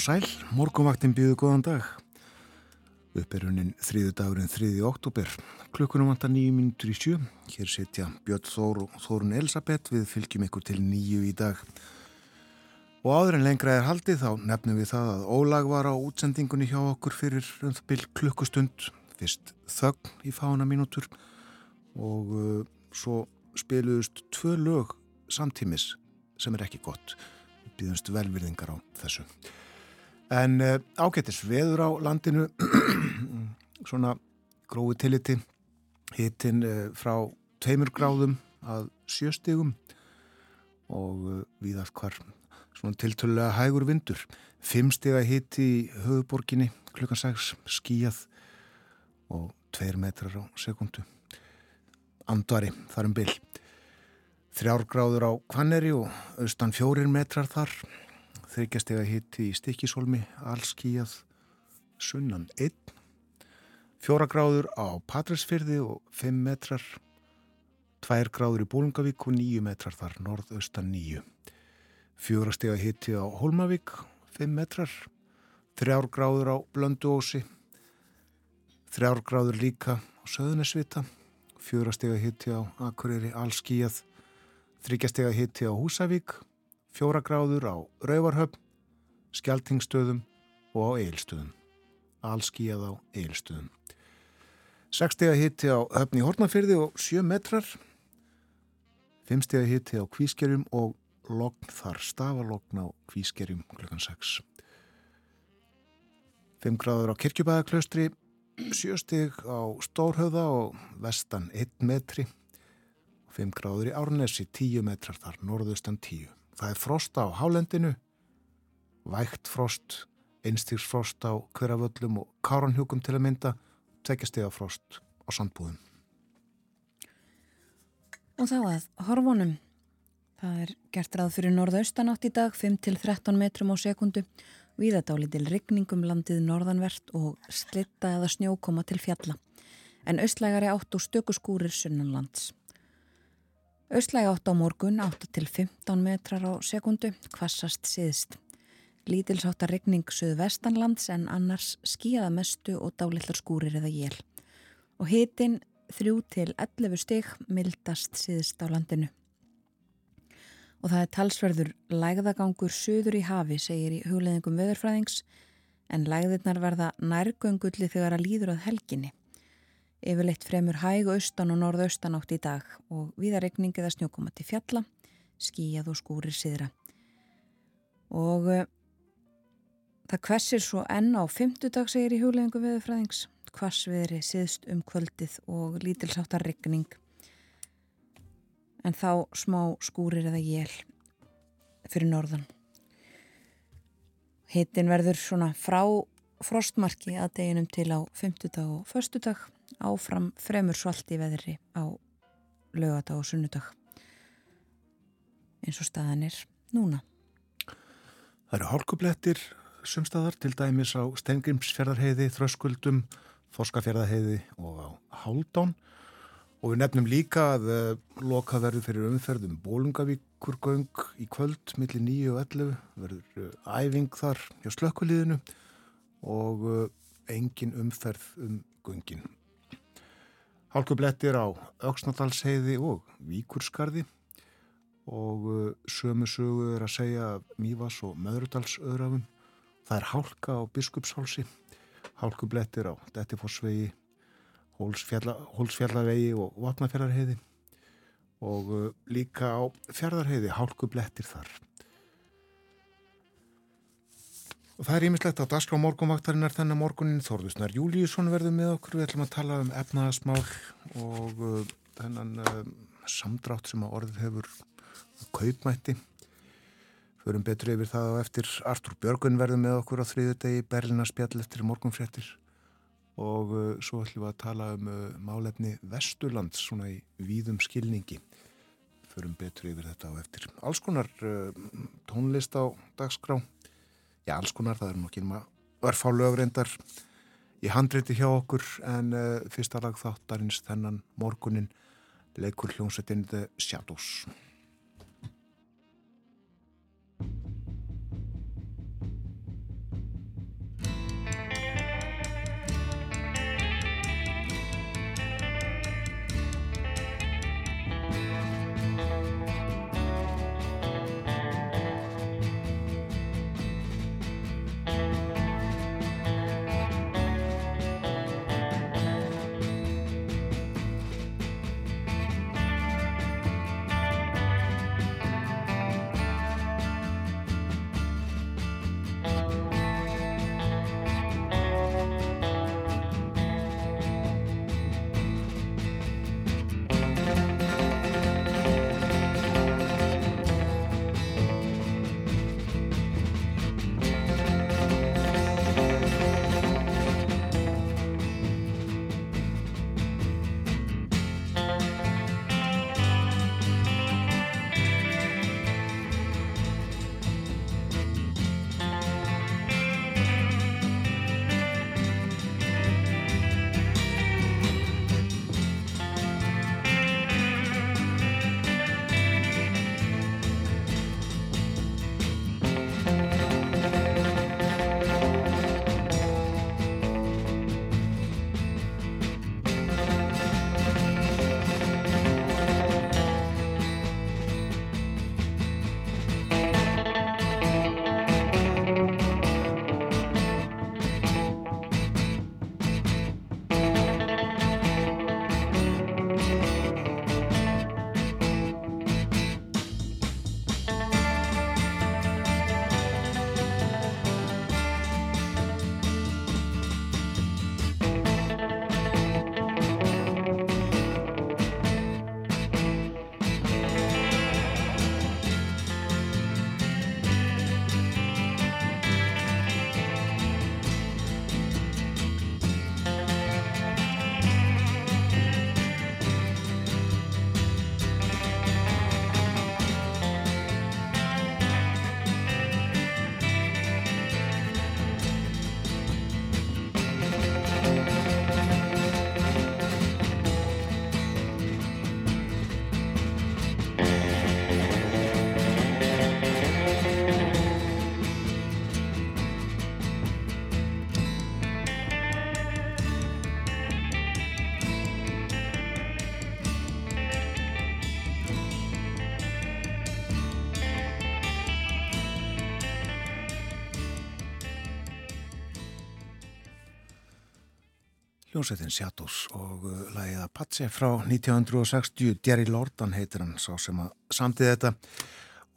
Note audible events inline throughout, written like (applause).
og sæl, morgunvaktin býðu góðan dag. Upperunin þriðu dagurinn 3. oktober. Klukkunum vantar nýju mínutur í sjö. Hér setja Björn Þór og Þórun Elisabeth við fylgjum ykkur til nýju í dag. Og áður en lengra er haldið þá nefnum við það að ólag var á útsendingunni hjá okkur fyrir um það byrj klukkustund. Fyrst þögn í fána mínútur og uh, svo spiluðust tvö lög samtímis sem er ekki gott. Býðumst velvirðingar á þessu. En uh, ágættis veður á landinu, (clears throat) svona grófi tilliti, hitin uh, frá tveimur gráðum að sjöstegum og uh, viðast hvar svona tiltölulega hægur vindur. Fimmstega hiti í höfuborginni klukkan 6 skíjað og tveir metrar á sekundu. Andvari þar um byll. Þrjár gráður á Kvanneri og austan fjórir metrar þar þryggjastega hitti í stikkisólmi, allskíjað, sunnan 1, fjóra gráður á Patræsfyrði og 5 metrar, 2 gráður í Bólungavík og 9 metrar þar, norðaustan 9, fjórastega hitti á Holmavík, 5 metrar, 3 gráður á Blönduósi, 3 gráður líka á Söðunesvita, fjórastega hitti á Akureyri, allskíjað, þryggjastega hitti á Húsavík, fjóra gráður á Rauvarhöfn, Skeltingstöðum og á Eilstöðum. Allskíjað á Eilstöðum. Sekstega hitti á höfn í Hortnafyrði og sjö metrar. Fimmstega hitti á Kvískerjum og logn þar stafalogn á Kvískerjum klukkan 6. Fimm gráður á Kirkjubæðaklaustri, sjösteg á Stórhauða og vestan 1 metri. Fimm gráður í Árnesi, 10 metrar þar, norðustan 10. Það er frost á hálendinu, vægt frost, einstýrsfrost á hverjaföllum og káranhjúkum til að mynda, tekjastega frost á sandbúðum. Og þá að horfunum. Það er gert ráð fyrir norðaustanátt í dag, 5-13 metrum á sekundu, viðadáli til rigningum landið norðanvert og slitta eða snjókoma til fjalla, en austlægari átt og stökuskúrir sunnanlands. Östlæg átt á morgun 8 til 15 metrar á sekundu, kvassast síðst. Lítilsáttar regning söðu vestanlands en annars skíða mestu og dálitlar skúrir eða jél. Og hitin 3 til 11 stygg mildast síðst á landinu. Og það er talsverður lægðagangur söður í hafi, segir í hugleðingum veðurfræðings, en lægðirnar verða nærgöngulli þegar að líður að helginni. Yfirleitt fremur hæg austan og norðaustan átt í dag og viðarregning eða snjókoma til fjalla, skíjað og skúrir siðra. Og uh, það hversir svo enn á fymtudag segir í huglegingu veðurfræðings, hvarsviðri siðst um kvöldið og lítilsáttar regning. En þá smá skúrir eða jél fyrir norðan. Hittin verður svona frá frostmarki að deginum til á fymtudag og förstudag áfram fremur svalt í veðri á lögadag og sunnudag eins og staðan er núna. Það eru hálkublettir sumstaðar til dæmis á Stengrimsfjörðarheiði, Þröskuldum, Þorskafjörðarheiði og á Háldán og við nefnum líka að uh, loka verður fyrir umferðum Bólungavíkurgöng í kvöld millir 9 og 11 verður uh, æfing þar hjá slökkulíðinu og uh, engin umferð um göngin Hálkublettir á Öksnadalsheiði og Víkurskarði og uh, sömu sögu er að segja Mývas og Möðrudalsöðrafum. Það er hálka á Biskupshálsi, hálkublettir á Dettifossvegi, Hólsfjallavegi og Vatnafjallarheiði og uh, líka á Fjardarheiði hálkublettir þar. Og það er ímislegt að Dasgrá morgunvaktarinn er þennan morgunin Þorðusnar Júliusson verður með okkur. Við ætlum að tala um efnaðasmál og uh, þennan uh, samdrátt sem að orðið hefur kaupmætti. Förum betur yfir það og eftir. Artur Björgun verður með okkur á þriðu degi Berlinarspjall eftir morgunfréttir. Og uh, svo ætlum við að tala um uh, málefni Vesturlands svona í víðum skilningi. Förum betur yfir þetta á eftir. Alls konar uh, tónlist á dagskrá, já alls konar, það er nokkið maður örfá lögrendar í handreiti hjá okkur en uh, fyrsta lag þáttarins þennan morgunin leikur hljómsveitin The Shadows. Hljómsveitin Shadows og uh, lagið Apache frá 1960 Jerry Lordan heitir hann sá sem að samtið þetta.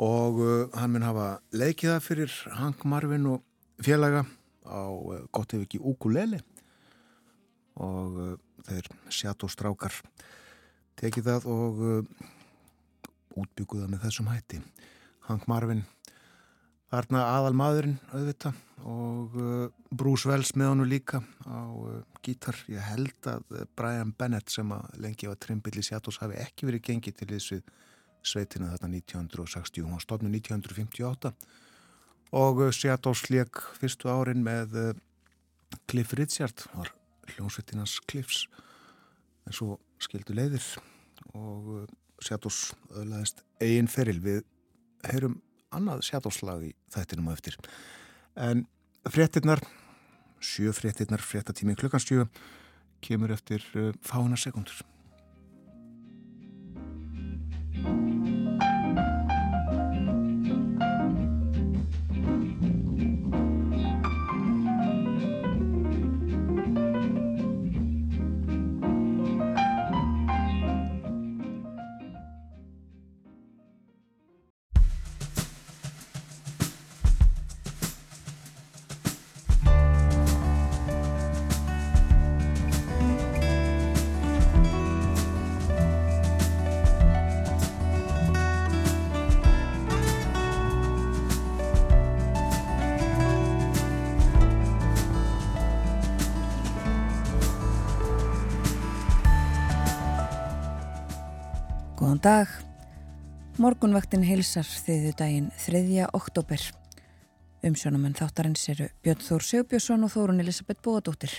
Og uh, hann mun hafa leikið það fyrir Hank Marvin og félaga á uh, gott ef ekki ukulele. Og þeir Shadows strákar tekið það og útbygguða með þessum hætti. Hank Marvin þarna aðal maðurinn auðvitað og Bruce Wells með hannu líka á gítar. Ég held að uh, Brian Bennett sem að lengi var trimbill í Seattle's hafi ekki verið gengið til þessu sveitina þarna 1960. Hún var stofnu 1958 og Seattle's leik fyrstu árin með Cliff Richard var hljómsveitinans Cliffs en svo skildu leiðir og Seattle's öðlaðist eigin feril við heyrum annað Seattle's lag í þættinum og eftir en fréttinnar sjö fréttinnar, fréttatími klukkanstjö kemur eftir uh, fána sekundur dag. Morgunvaktin heilsar þriðu daginn 3. oktober. Umsjónumenn þáttarins eru Björn Þór Sjöbjörnsson og Þórun Elisabeth Bóadóttir.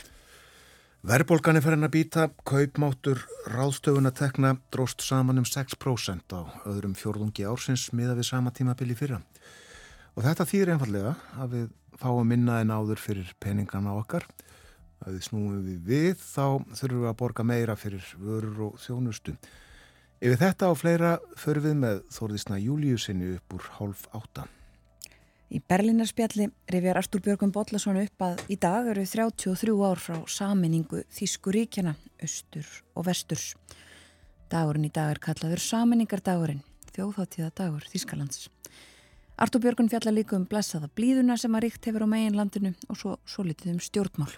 Verbolgan er farin að býta, kaupmáttur ráðstöfun að tekna dróst saman um 6% á öðrum fjórðungi ársins miða við sama tímabili fyrra. Og þetta þýr einfallega að við fáum minna en áður fyrir peningana okkar. Að við snúum við við þá þurfum við að borga meira fyrir vörur og þjónustu. Yfir þetta og fleira förum við með Þórðisna Júliusinni upp úr hálf átta. Í Berlinarspjalli rifjar Artur Björgum Botlason upp að í dag eru 33 ár frá saminningu Þískuríkjana, Östur og Vesturs. Dagurinn í dag er kallaður Saminingardagurinn, þjóðháttíðadagur Þískalands. Artur Björgun fjalla líka um blessaða blíðuna sem að ríkt hefur á meginlandinu og svo, svo litið um stjórnmál.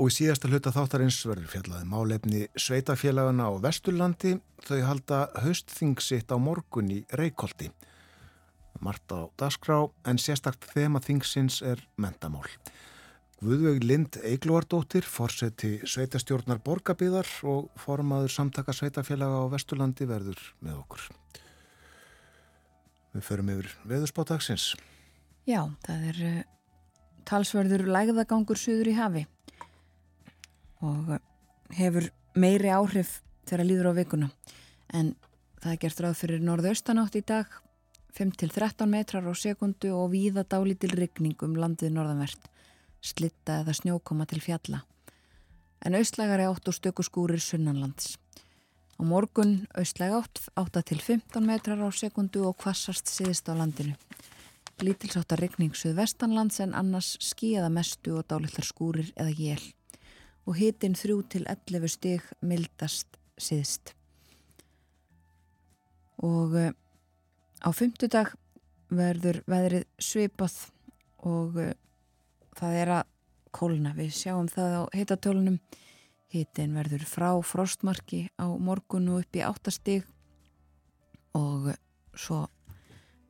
Og í síðasta hluta þáttarins verður fjallaði málefni sveitafélagana á Vesturlandi. Þau halda haustþing sitt á morgun í Reykjóldi. Marta á Dasgrá en sérstakt þema þingsins er mentamál. Guðveig Lind Eiglúardóttir, forseti sveitastjórnar borgabíðar og formaður samtaka sveitafélaga á Vesturlandi verður með okkur. Við förum yfir veðurspátagsins. Já, það er uh, talsverður lægðagangur suður í hafi og hefur meiri áhrif þegar líður á vikuna. En það er gert ráð fyrir norðaustanátt í dag 5-13 metrar á sekundu og víða dálítil rigning um landið norðanvert. Slitta eða snjókoma til fjalla. En austlægari átt og stökuskúrir sunnanlands. Á morgun austlæg átt 8-15 metrar á sekundu og kvassast síðist á landinu. Lítilsáttar rigning suðvestanlands en annars skíða mestu og dálitlar skúrir eða jél og hitin 3 til 11 stig mildast síðst. Og uh, á fymtudag verður veðrið svipað og uh, það er að kólna. Við sjáum það á hitatölunum. Hitin verður frá frostmarki á morgunu upp í 8 stig og uh, svo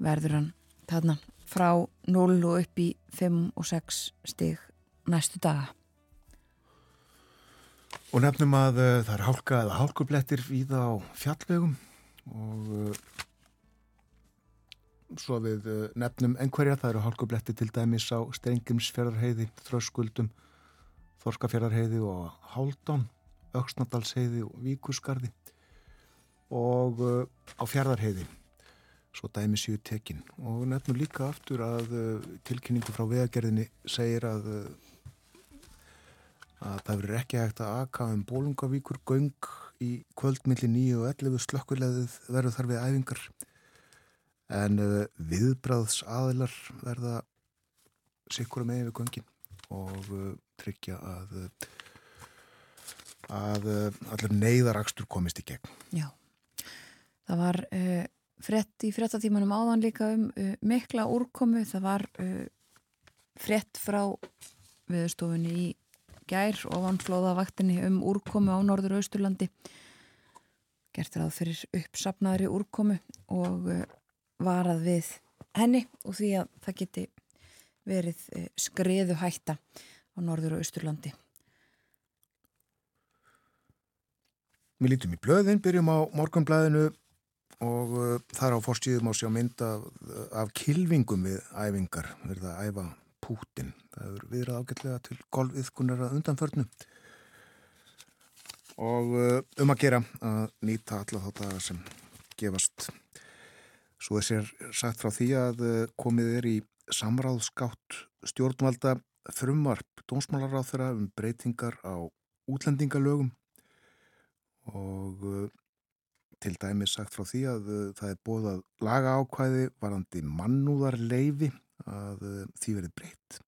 verður hann þarna frá 0 og upp í 5 og 6 stig næstu daga. Og nefnum að uh, það er hálka eða hálkublettir í það á fjallvegum og uh, svo við uh, nefnum einhverja, það eru hálkublettir til dæmis á Strengimsfjörðarheiði, Þröskuldum, Þorskafjörðarheiði og Háldán, Öksnadalsheiði og Víkusgarði og á Fjörðarheiði, svo dæmis séu tekin. Og nefnum líka aftur að tilkynningu frá vegagerðinni segir að að það verður ekki hægt að aka um bólungavíkur göng í kvöldmilli 9 og 11 slökkulegðið verður þar við æfingar. En uh, viðbræðs aðilar verða sikkur megin við göngin og uh, tryggja að uh, að allir neyðarakstur komist í gegn. Já, það var frett í frettatímanum áðan líka um mikla úrkomu, það var frett frá viðstofunni í gær ofanflóðavaktinni um úrkomu á norður Austurlandi gert ráð fyrir uppsapnaðri úrkomu og eh, varað við henni og því að það geti verið eh, skriðu hætta á norður Austurlandi Við lítum í blöðin, byrjum á morgunblæðinu og uh, þar á fórstíðum á sjá mynda af, af kilvingum við æfingar, verða að æfa Pútin. Það er viðrað ágætlega til golfiðkunar að undanförnu og uh, um að gera að nýta alla þá dagar sem gefast. Svo er sér sagt frá því að uh, komið er í samráðskátt stjórnvalda frumvarp dónsmálaráþura um breytingar á útlendingalögum og uh, til dæmi sagt frá því að það er bóð að laga ákvæði varandi mannúðarleifi að eh, því verið breytt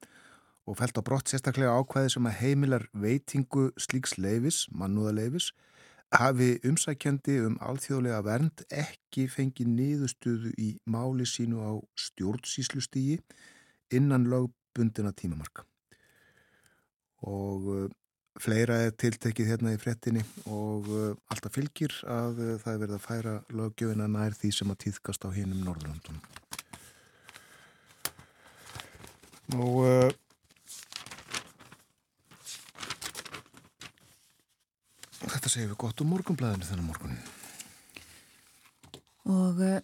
og fælt á brott sérstaklega ákvæði sem að heimilar veitingu slíks leifis, mannúðaleifis, hafi umsækjandi um alþjóðlega vernd ekki fengið niðustuðu í máli sínu á stjórnsíslustígi innan lögbundina tímamarka. Og uh, fleira er tiltekið hérna í frettinni og uh, alltaf fylgir að það er verið að færa löggjöfina nær því sem að týðkast á hinnum Norðurlandunum. Nú, uh, þetta segir við gott um morgunblæðinu þennan morgunin. Og uh,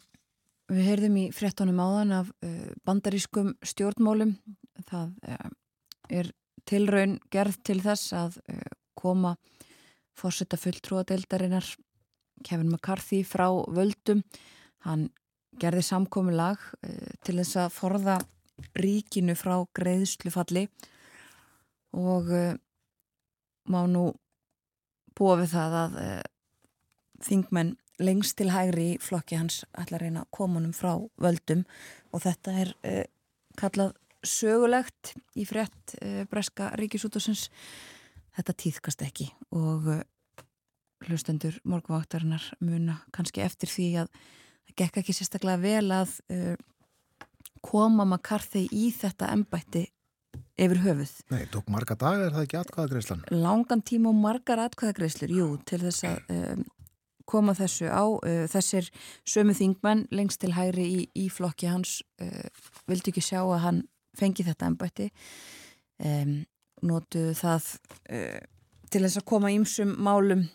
við heyrðum í frettunum áðan af uh, bandarískum stjórnmálum. Það er tilraun gerð til þess að koma fórsetta fulltrúadeildarinnar Kevin McCarthy frá völdum. Hann gerði samkomi lag til þess að forða ríkinu frá greiðslufalli og má nú búa við það að þingmenn lengst til hægri flokki hans ætla að reyna komunum frá völdum og þetta er uh, kallað sögulegt í frett uh, breska ríkisútusins þetta týðkast ekki og uh, hlustendur morguvaktarinnar muna kannski eftir því að það gekk ekki sérstaklega vel að koma karþei í þetta embætti yfir höfuð. Nei, tók marga dag er það ekki atkvæðagreislan? Langan tíma og margar atkvæðagreislur, jú, til þess að um, koma þessu á. Uh, þessir sömu þingmenn lengst til hægri í, í flokki hans uh, vildi ekki sjá að hann fengi þetta ennbætti. Um, notuðu það uh, til þess að koma ímsum málum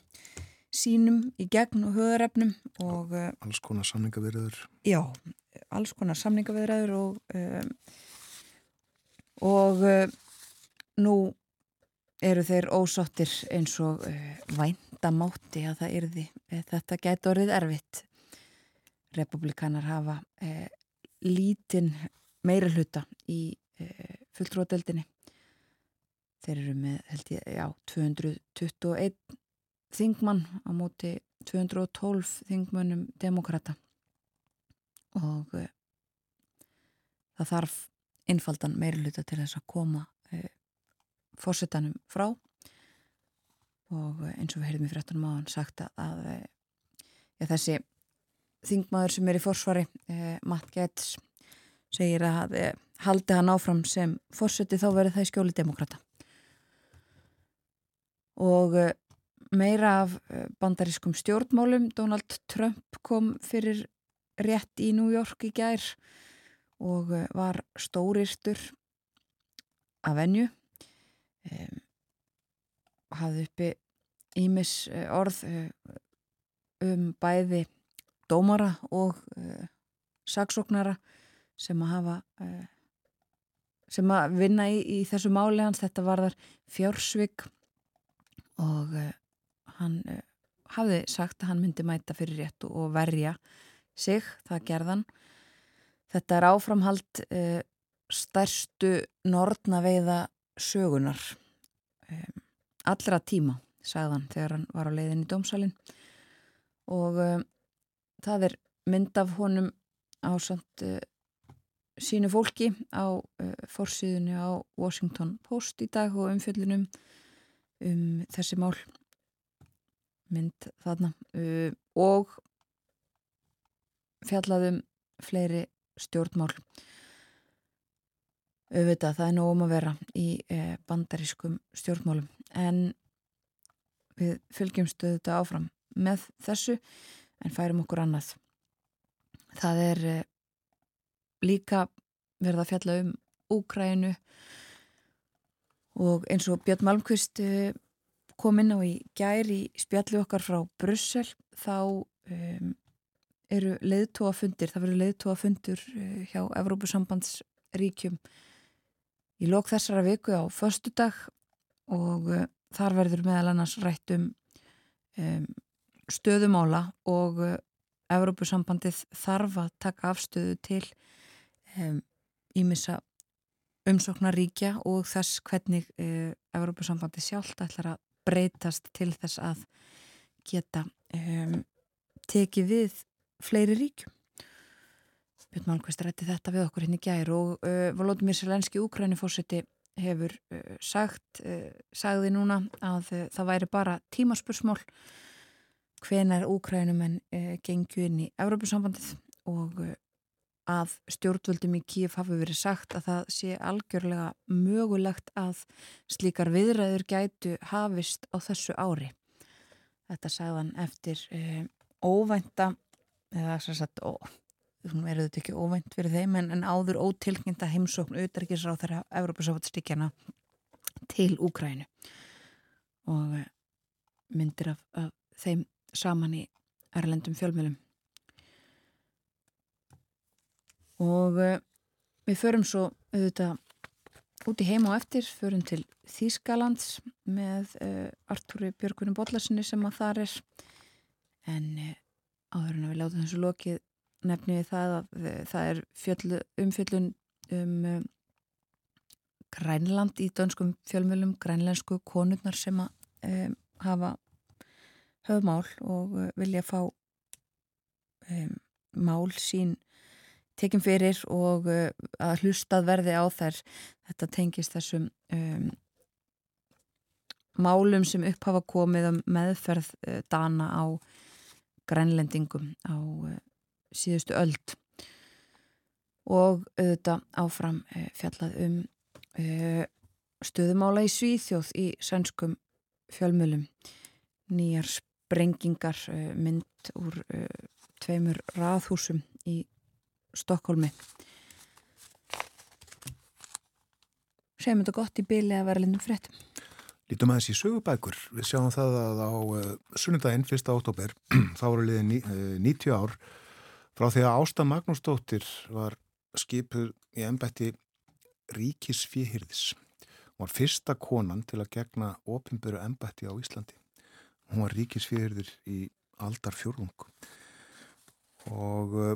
sínum í gegn og höðurefnum og alls konar samningavirður já, alls konar samningavirður og um, og nú eru þeir ósáttir eins og vænt væntamátti að það yrði. Eh, þetta gæti orðið erfitt. Republikanar hafa eh, lítinn meira hluta í eh, fulltróðdeldinni. Þeir eru með, held ég, já, 221 þingmann á móti 212 þingmönnum demokrata og eh, það þarf einfaldan meira hluta til þess að koma eh, fórsetanum frá. Og eins og við heyrðum í fréttunum á hann sagt að eh, ja, þessi þingmaður sem er í forsvari eh, Matt Getz segir að eh, haldi hann áfram sem fórseti þá verður það í skjóli demokrata og eh, meira af eh, bandarískum stjórnmálum Donald Trump kom fyrir rétt í New York í gær og eh, var stóristur af enju hafði uppi ímis eh, orð eh, um bæði dómara og uh, saksóknara sem að hafa uh, sem að vinna í, í þessu máli hans. Þetta var þar fjársvig og uh, hann hafði sagt að hann myndi mæta fyrir rétt og verja sig, það gerðan þetta er áframhald stærstu nortna veiða sögunar um, allra tíma, sagðan þegar hann var á leiðin í dómsalinn. Og uh, það er mynd af honum á samt uh, sínu fólki á uh, fórsíðunni á Washington Post í dag og umfjöldunum um þessi mál. Mynd þarna. Og fjallaðum fleiri stjórnmál. Auðvitað, það er nógum að vera í eh, bandarískum stjórnmálum. En við fylgjum stöðu þetta áfram með þessu en færum okkur annað. Það er eh, líka verða að fjalla um Úkrænu og eins og Björn Malmqvist eh, kom inn á í gæri í spjallu okkar frá Brussel þá um, eru leiðtóafundir, það verður leiðtóafundur uh, hjá Evrópusambandsríkjum í lók þessara viku á förstu dag og uh, þar verður meðal annars rætt um, um stöðumála og uh, Evrópusambandið þarf að taka afstöðu til ímissa um, umsóknaríkja og þess hvernig uh, Evrópusambandið sjálft ætlar að breytast til þess að geta um, tekið við fleiri ríkjum. Björn Málkvist rætti þetta við okkur hérna gær og uh, Volodymyr Selenski Úkrænifósiti hefur uh, sagt, uh, sagði núna að það væri bara tímaspursmál hvenar Úkrænumenn gengju inn í Evrópussambandið og að stjórnvöldum í Kíf hafi verið sagt að það sé algjörlega mögulegt að slíkar viðræður gætu hafist á þessu ári. Þetta sagðan eftir óvænta eða svo sagt ó eru þetta ekki óvænt fyrir þeim en, en áður ótilkynnt að heimsókn auðarkisra á þeirra Európa-sáfatstíkjana til Úkrænu og eh, myndir af, af þeim saman í erlendum fjölmjölum og uh, við förum svo auðvitað út í heim og eftir, förum til Þýskalands með uh, Artúri Björgunum Bóllasinni sem að þar er. En uh, áður en að við látum þessu lokið nefnum við það að það er fjöld, umfjöldun um Grænland í dönskum fjölmjölum, grænlensku konurnar sem að um, hafa höfmál og vilja fá um, mál sín tekinn fyrir og uh, að hlustað verði á þær. Þetta tengist þessum um, málum sem upphafa komið um meðferð uh, dana á grænlendingum á uh, síðustu öld. Og auðvitað áfram uh, fjallað um uh, stöðumála í Svíþjóð í sænskum fjölmjölum nýjar sprengingar mynd úr tveimur raðhúsum í Stokkólmi Segjum þetta gott í byli að vera lindum frétt Lítum aðeins í sögubækur. Við sjáum það að á uh, sunnudaginn 1. oktober (clears throat) þá voru liðið ní, uh, 90 ár frá því að Ásta Magnúsdóttir var skipuð í ennbætti Ríkis Fíhirðis hún var fyrsta konan til að gegna ofinböru ennbætti á Íslandi. Hún var Ríkis Fíhirðir í aldar fjörðung og uh,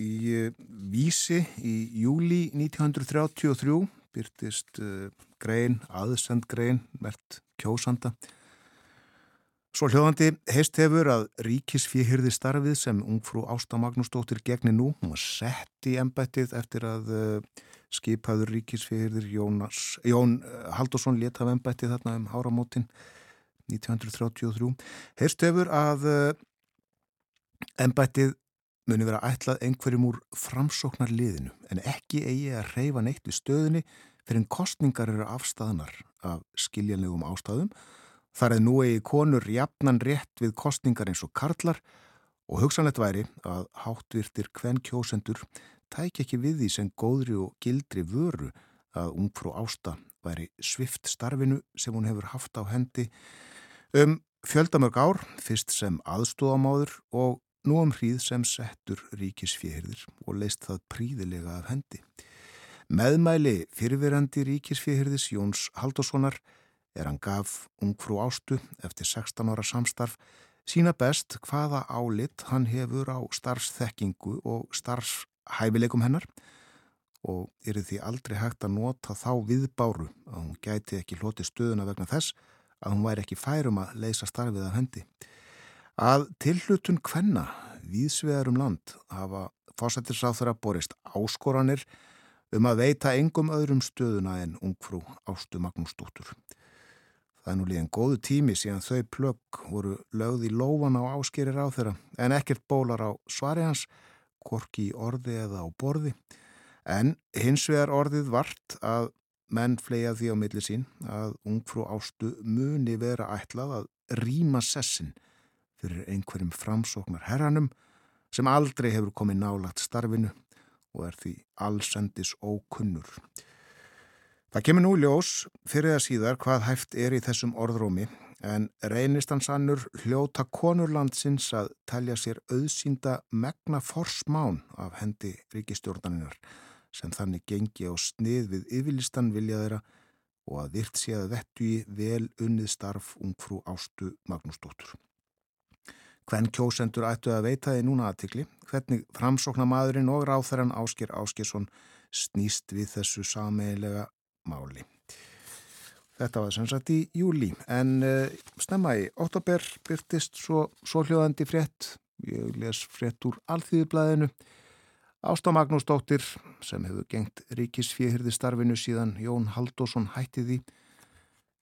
í uh, vísi í júli 1933 byrtist uh, grein, aðsend grein, mert kjósanda. Svo hljóðandi heist hefur að ríkisfíhyrði starfið sem ungfrú Ásta Magnúsdóttir gegni nú. Hún var sett í embættið eftir að uh, skipaður ríkisfíhyrðir Jón Haldursson leta af embættið þarna um áramótin 1933. Heist hefur að embættið muni vera ætlað einhverjum úr framsóknar liðinu en ekki eigi að reyfa neitt við stöðunni fyrir en kostningar eru afstæðanar af skiljanlegum ástæðum. Þar eða nú eigi konur jafnan rétt við kostningar eins og karlar og hugsanlegt væri að háttvirtir hvenn kjósendur tæk ekki við því sem góðri og gildri vöru að ungfrú ásta væri svift starfinu sem hún hefur haft á hendi um fjöldamörg ár, fyrst sem aðstóðamáður og nú um hríð sem settur ríkisfjörðir og leist það príðilega af hendi. Meðmæli fyrirverandi ríkisfjörðis Jóns Haldurssonar er hann gaf ungfrú ástu eftir 16 ára samstarf sína best hvaða álit hann hefur á starfsþekkingu og starfshæfileikum hennar og er því aldrei hægt að nota þá viðbáru að hún gæti ekki hloti stöðuna vegna þess að hún væri ekki færum að leysa starfið af hendi. Að tilhlutun kvenna víðsvegar um land hafa fósættisráþur að borist áskoranir um að veita engum öðrum stöðuna en ungfrú Ástu Magnúsdóttur. Það er nú líðan góðu tími síðan þau plögg voru lögð í lófan á áskeri ráþura en ekkert bólar á svari hans, korki í orði eða á borði. En hins vegar orðið vart að menn flega því á milli sín að ungfrú Ástu muni vera ætlað að rýma sessin fyrir einhverjum framsóknar herranum sem aldrei hefur komið nálagt starfinu og er því allsendis ókunnur. Það kemur nú ljós fyrir það síðar hvað hæft er í þessum orðrómi en reynist hans annur hljóta konurlandsins að telja sér auðsínda megna forsmán af hendi ríkistjórnaninnar sem þannig gengi á snið við yfirlistan viljaðira og að virt sé að vettu í vel unnið starf ungfrú Ástu Magnúsdóttur. Hvenn kjósendur ættu að veita því núna aðtikli, hvernig framsóknar maðurinn og ráþæran Ásker Áskersson snýst við þessu sameilega máli. Þetta var sem sagt í júli, en uh, snemma í óttabér byrtist svo, hljóðandi frétt, ég les frétt úr alþýðublaðinu, Ásta Magnúsdóttir sem hefur gengt ríkisfíhyrði starfinu síðan Jón Haldásson hætti því,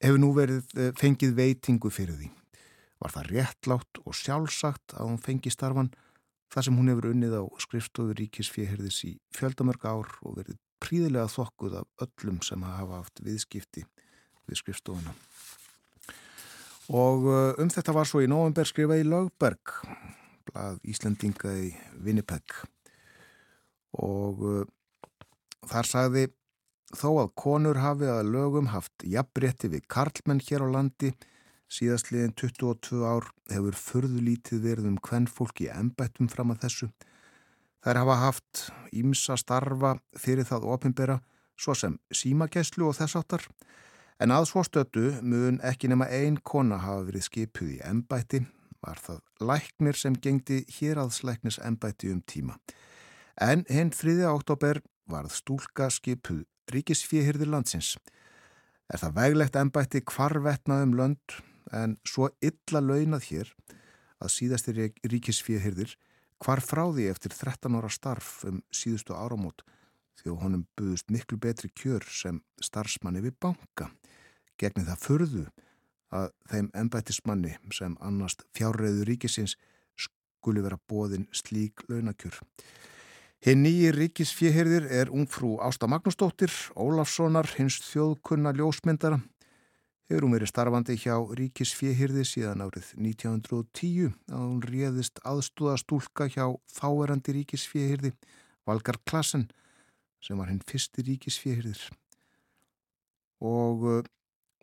hefur nú verið uh, fengið veitingu fyrir því. Var það réttlátt og sjálfsagt að hún fengi starfan þar sem hún hefur unnið á skrifstofu ríkisfjöherðis í fjöldamörg ár og verið príðilega þokkuð af öllum sem hafa haft viðskipti við skrifstofuna. Og uh, um þetta var svo í november skrifað í Lögberg, blað Íslandinga í Winnipeg og uh, þar sagði þó að konur hafi að lögum haft jafnbretti við karlmenn hér á landi Síðastliðin 22 ár hefur förðulítið verið um hvern fólk í ennbættum fram að þessu. Þær hafa haft ímsa starfa fyrir það ofinbera, svo sem símagæslu og þess áttar, en að svo stötu mun ekki nema ein kona hafa verið skipuð í ennbætti, var það læknir sem gengdi héraðslæknis ennbætti um tíma. En hinn 3. oktober varð stúlka skipuð ríkisfíhyrðir landsins. Er það veglegt ennbætti kvarvetna um lönd en svo illa launað hér að síðastir ríkisfíhyrðir hvar frá því eftir 13 ára starf um síðustu áramót því honum buðust miklu betri kjör sem starfsmanni við banka. Gegni það förðu að þeim ennbættismanni sem annast fjárreiðu ríkisins skuli vera bóðin slík launakjör. Hinn nýji ríkisfíhyrðir er ungfrú Ásta Magnúsdóttir, Ólafssonar, hins þjóðkunna ljósmyndara Hefur hún verið starfandi hjá ríkisfjehirði síðan árið 1910 að hún réðist aðstúðastúlka hjá þáerandi ríkisfjehirði Valgar Klassen sem var henn fyrsti ríkisfjehirðir. Og uh,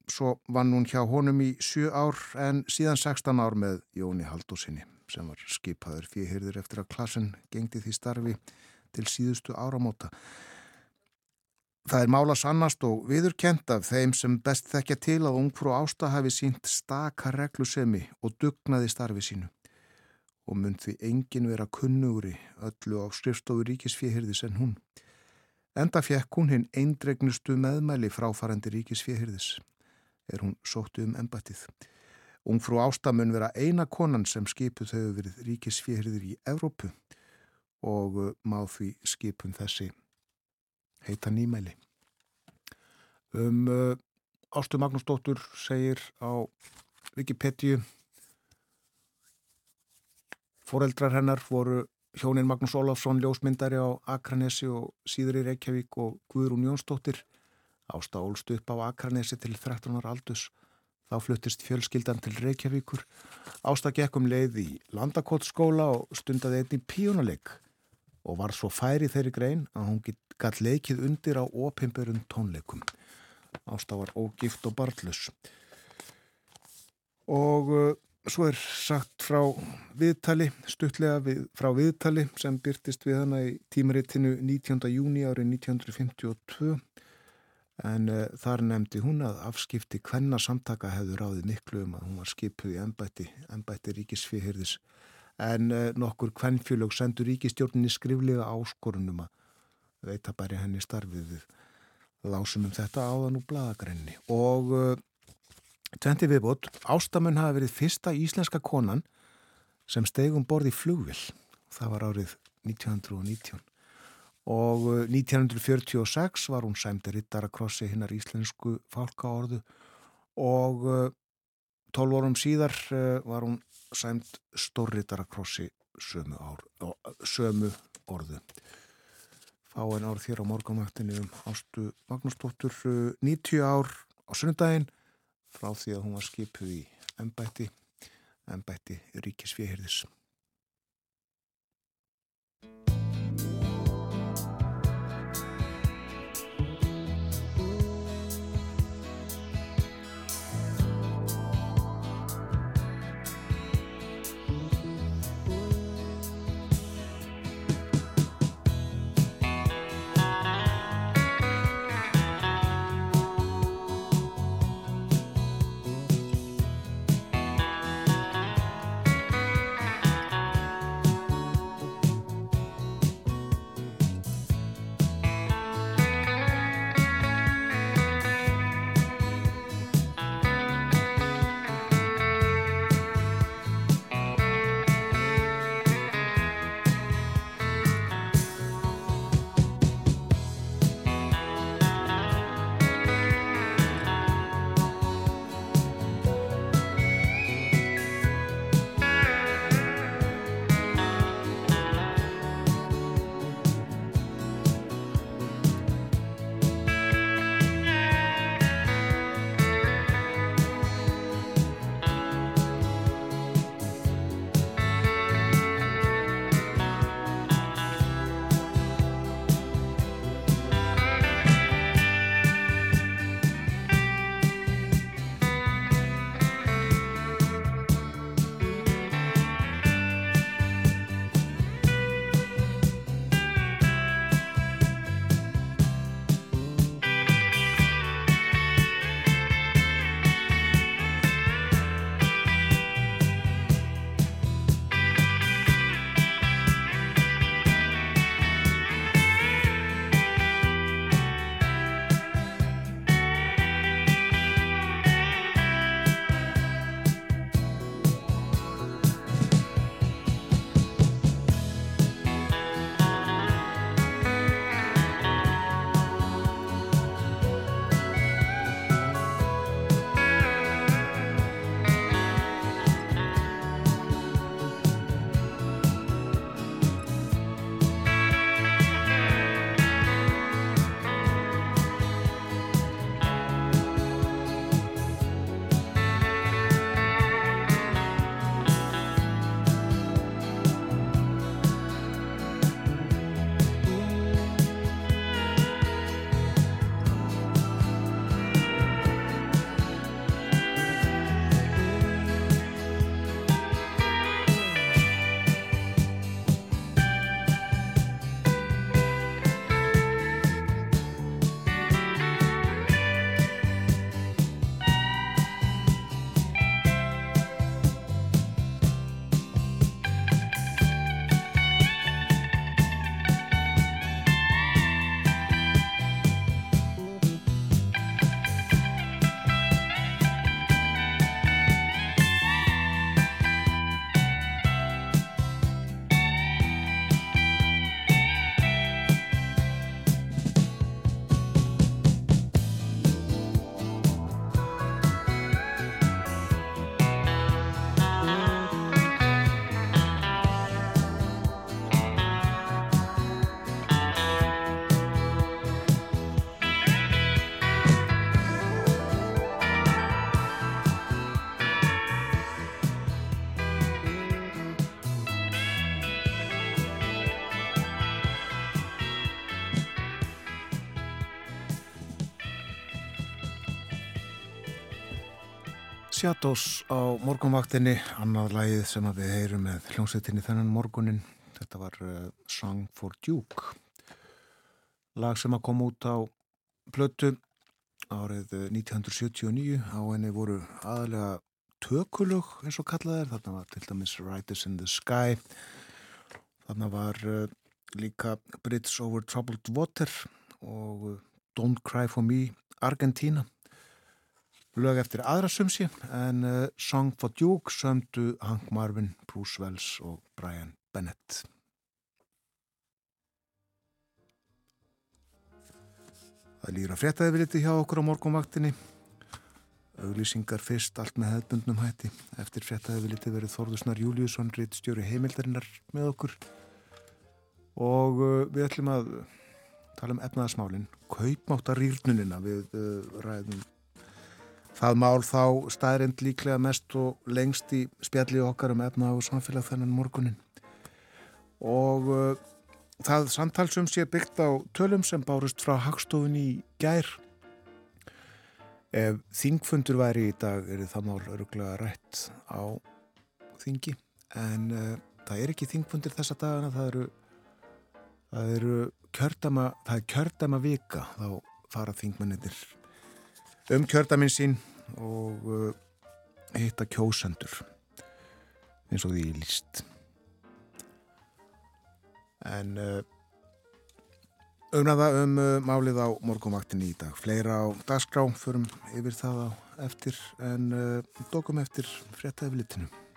svo vann hún hjá honum í 7 ár en síðan 16 ár með Jóni Haldósinni sem var skipaður fjehirðir eftir að Klassen gengdi því starfi til síðustu áramóta. Það er mála sannast og viðurkent af þeim sem best þekkja til að ungfrú ásta hafi sínt staka reglusemi og dugnaði starfi sínu og mun því engin vera kunnugri öllu á skrifstofu ríkisfjehirðis en hún. Enda fekk hún hinn eindregnustu meðmæli fráfarandi ríkisfjehirðis er hún sóttu um embættið. Ungfrú ásta mun vera eina konan sem skipuð þau verið ríkisfjehirðir í Evrópu og má því skipun þessi heita nýmæli. Um uh, Ástu Magnúsdóttur segir á Wikipedia Fóreldrar hennar voru hjónin Magnús Ólafsson ljósmyndari á Akranesi og síður í Reykjavík og Guðrún Jónsdóttir Ásta ólst upp á Akranesi til 13. aldus þá fluttist fjölskyldan til Reykjavíkur Ásta gekkum leið í Landakótsskóla og stundaði einni píjónuleik og var svo færi þeirri grein að hún gætt leikið undir á opimberun tónleikum. Ásta var ógift og barnlus. Og uh, svo er sagt frá viðtali, stuttlega við, frá viðtali sem byrtist við hana í tímarittinu 19. júni árið 1952 en uh, þar nefndi hún að afskipti hvenna samtaka hefur ráðið miklu um að hún var skipuð í ennbætti, ennbætti ríkisfihyrðis en uh, nokkur kvennfjölög sendur ríkistjórninni skriflega áskorunum að veita bæri henni starfið lásum um þetta áðan úr bladagrenni og uh, tventi viðbót, Ástamun hafi verið fyrsta íslenska konan sem stegum borði flugvill það var árið 1919 og uh, 1946 var hún sæmdi rittarakrossi hinnar íslensku fálkaorðu. Og 12 órum síðar var hún sæmt stórritarakrossi sömu, sömu orðu. Fá en ár þér á morgunvættinu um Ástu Magnúsdóttur 90 ár á sunnudaginn frá því að hún var skipuð í ennbætti, ennbætti ríkisfjehirðis. Shadows á morgunvaktinni, annað lagið sem við heyrum með hljómsveitinni þennan morgunin. Þetta var uh, Song for Duke, lag sem að koma út á blötu árið 1979. Uh, á henni voru aðalega tökulug eins og kallaðir, þarna var til dæmis Riders in the Sky, þarna var uh, líka Bridge over Troubled Water og Don't Cry for Me Argentina lög eftir aðra sumsi en uh, Song for Duke sömdu Hank Marvin, Bruce Wells og Brian Bennett. Það lýra fréttaði við liti hjá okkur á morgunvaktinni. Auglýsingar fyrst allt með hefðbundnum hætti. Eftir fréttaði við liti verið Þorðusnar Júliusson, rittstjóri heimildarinnar með okkur. Og uh, við ætlum að tala um efnaðasmálinn, kaupmáttarýrnunina við uh, ræðum Það mál þá staðrind líklega mest og lengst í spjalli okkar um efna og samfélag þennan morgunin. Og uh, það samtalsum sé byggt á tölum sem bárust frá Hagstofun í gær. Ef þingfundur væri í dag er það mál öruglega rætt á þingi. En uh, það er ekki þingfundir þessa dagana, það eru, það eru kjördama, það er kjördama vika þá fara þingmennir um kjördaminn sín og uh, hitta kjósendur eins og því líst. En uh, umræða um uh, málið á morgumvaktinni í dag. Fleira á dagskrá förum yfir það á eftir en uh, dokum eftir fréttaeflitinu Sæl og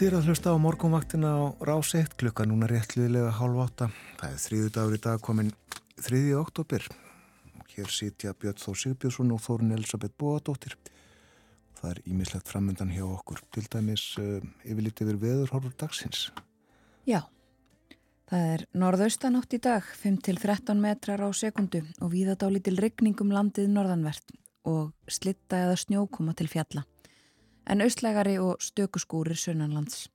þýr að hlusta á morgunvaktina á rás 1 klukka núna réttliðilega hálf átta. Það er þrýðu dagur í dag komin þriði oktober. Hér sitja Björn Þór Sigbjörnsson og Þórun Elisabeth Bóadóttir. Það er ímislegt framöndan hjá okkur. Til dæmis uh, yfirlítið við veðurhorfur dagsins. Já, það er norðaustanátt í dag, 5-13 metrar á sekundu og víðadáli til regningum landið norðanvert og slitta eða snjókoma til fjalla en austlægari og stökuskúrir sunnanlands.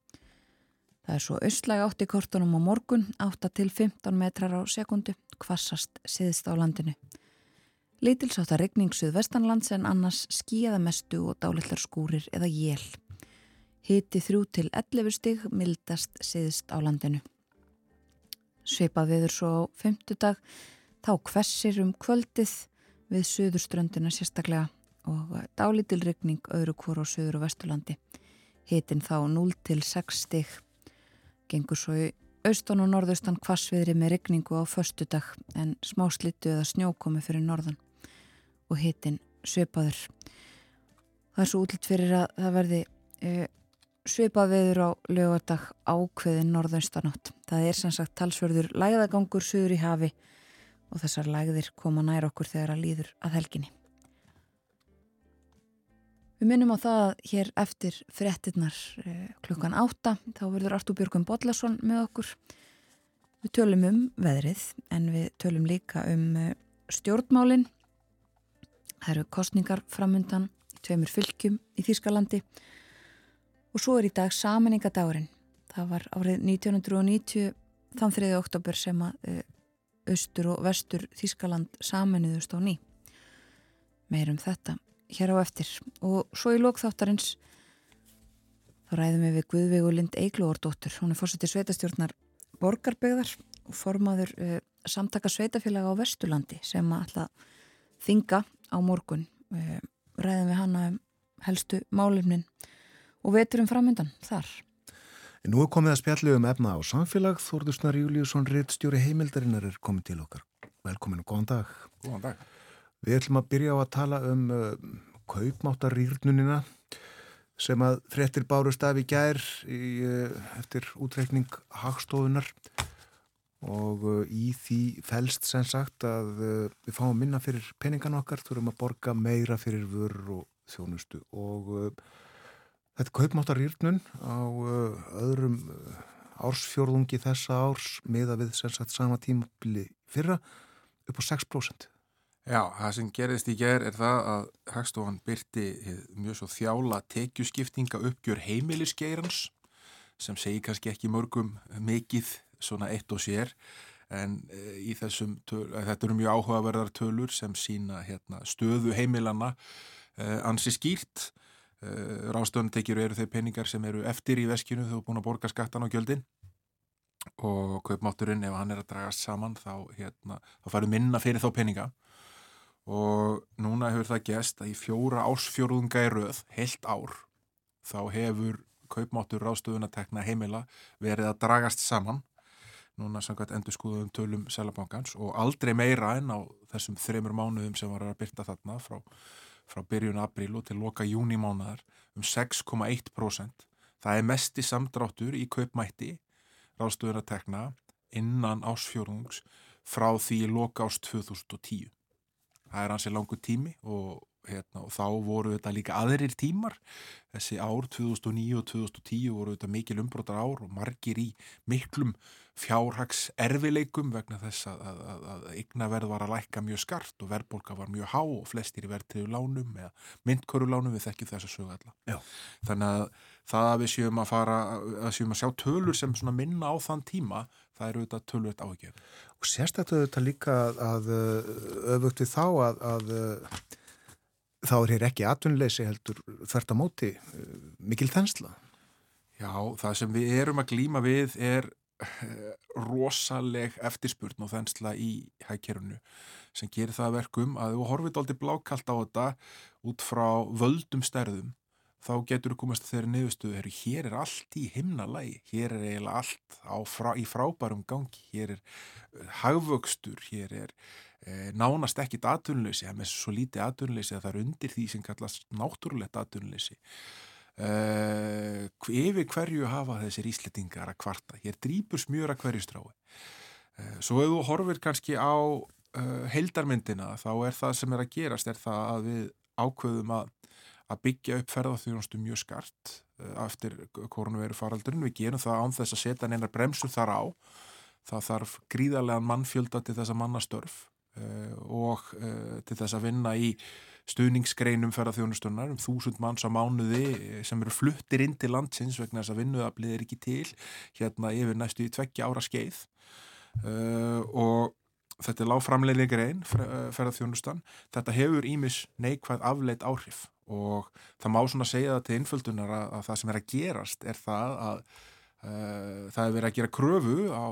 Það er svo austlæg átt í kortunum á morgun, 8 til 15 metrar á sekundu, kvassast siðst á landinu. Lítilsáttar regning suðvestanlands en annars skíða mestu og dálitlar skúrir eða jél. Hiti þrjú til 11 stig, mildast siðst á landinu. Sveipað viður svo á femtudag, þá hvessir um kvöldið við suðurströndina sérstaklega og dálítilryggning öðru kvor á söður og vesturlandi. Hitin þá 0 til 6 stig, gengur svo í austan og norðaustan kvassviðri með regningu á förstu dag en smá slittu eða snjókomi fyrir norðan og hitin sveipaður. Það er svo útlitt fyrir að það verði e, svipað veður á lögadag ákveðin norðaustanátt. Það er sem sagt talsverður lægðagangur suður í hafi og þessar lægðir koma nær okkur þegar að líður að helginni. Við minnum á það að hér eftir frettinnar eh, klukkan átta þá verður Artúr Björgum Bodlason með okkur. Við tölum um veðrið en við tölum líka um eh, stjórnmálinn. Það eru kostningar framundan í tveimur fylgjum í Þýskalandi og svo er í dag saminningadagurinn. Það var árið 1990 þann 3. oktober sem að eh, austur og vestur Þýskaland saminuðust á ný. Meirum þetta hér á eftir. Og svo í lókþáttarins þá ræðum við við Guðveig og Lind Eiglóordóttur hún er fórsettir sveitastjórnar borgarbegðar og formaður uh, samtaka sveitafélaga á Vesturlandi sem að alltaf þinga á morgun. Uh, ræðum við hana um helstu málefnin og veturum framöndan þar. En nú er komið að spjallu um efna á samfélag. Þórðusnar Júliusson Rittstjóri heimildarinnar er komið til okkar. Velkomin og góðan dag. Góðan dag Við ætlum að byrja á að tala um uh, kaupmáttarýrnunina sem að frettir bárust af í gær í, uh, eftir útreikning hagstofunar og uh, í því fælst sem sagt að uh, við fáum minna fyrir peningan okkar, þurfum að borga meira fyrir vörur og þjónustu og uh, þetta kaupmáttarýrnun á uh, öðrum ársfjörðungi þessa árs meða við sem sagt sama tímabili fyrra upp á 6%. Já, það sem gerðist í gerð er það að Hagstofan byrti mjög svo þjála tekjuskiptinga uppgjör heimilisgeirans sem segir kannski ekki mörgum mikið svona eitt og sér en e, í þessum, töl, þetta eru mjög áhugaverðar tölur sem sína hérna, stöðu heimilana e, ansi skýrt. E, rástöndtekjur eru þeir peningar sem eru eftir í veskinu þú er búin að borga skattan á gjöldin. Og kaupmátturinn ef hann er að dragast saman þá, hérna, þá faru minna fyrir þá peninga og núna hefur það gæst að í fjóra ásfjórðunga í röð, heilt ár, þá hefur kaupmáttur ráðstöðun að tekna heimila verið að dragast saman núna samkvæmt endur skuðum tölum selabankans og aldrei meira en á þessum þreymur mánuðum sem var að byrta þarna frá, frá byrjun april og til loka júni mánuðar um 6,1%. Það er mest í samdráttur í kaupmætti ráðstöðun að tekna innan ásfjórðungs frá því loka ást 2010 það er hansi langu tími og, hérna, og þá voru þetta líka aðrir tímar. Þessi ár 2009 og 2010 voru þetta mikil umbrotar ár og margir í miklum fjárhags erfileikum vegna þess að, að, að, að ygnaverð var að lækka mjög skart og verðbólka var mjög há og flestir í verðtriðu lánum eða myndköru lánum við þekkjum þess að sögja alla þannig að það að við séum að fara að séum að sjá tölur sem minna á þann tíma það eru auðvitað tölvöld áhugjöf. Og sérstaklega auðvitað líka að öfugt við þá að, að þá er hér ekki atvinnleysi heldur þvert að móti mikil þensla. Já, það sem við erum að glýma við er eh, rosaleg eftirspurn og þensla í hækkerunu sem gerir það verkum að þú horfið aldrei blákalt á þetta út frá völdum stærðum þá getur þú komast þeirri heru, hér er allt í himnalægi, hér er eiginlega allt frá, í frábærum gangi, hér er uh, hagvöxtur, hér er uh, nánast ekkit atvinnleysi, það er svo lítið atvinnleysi að það er undir því sem kallast náttúrulegt atvinnleysi. Uh, yfir hverju hafa þessir íslettingar að kvarta, hér drýpur smjöra hverju strái. Uh, svo ef þú horfir kannski á heildarmyndina þá er það sem er að gerast, er það að við ákveðum að að byggja upp ferðarþjónustu mjög skart eh, eftir koronaviru faraldurinn. Við gerum það án þess að setja neinar bremsur þar á. Það þarf gríðarlegan mannfjölda til þess að mannastörf uh, og uh, til þess að vinna í stuðningsgreinum ferðarþjónustunnar um þúsund manns á mánuði sem eru fluttir inn til landsins vegna þess að vinnuðablið er ekki til hérna yfir næstu í tveggja ára skeið og þetta er láframleiðlega grein ferðarþjónustan. Þetta hefur ímis neikvæð afleitt áhrif og það má svona segja það til innföldunar að, að það sem er að gerast er það að uh, það er verið að gera kröfu á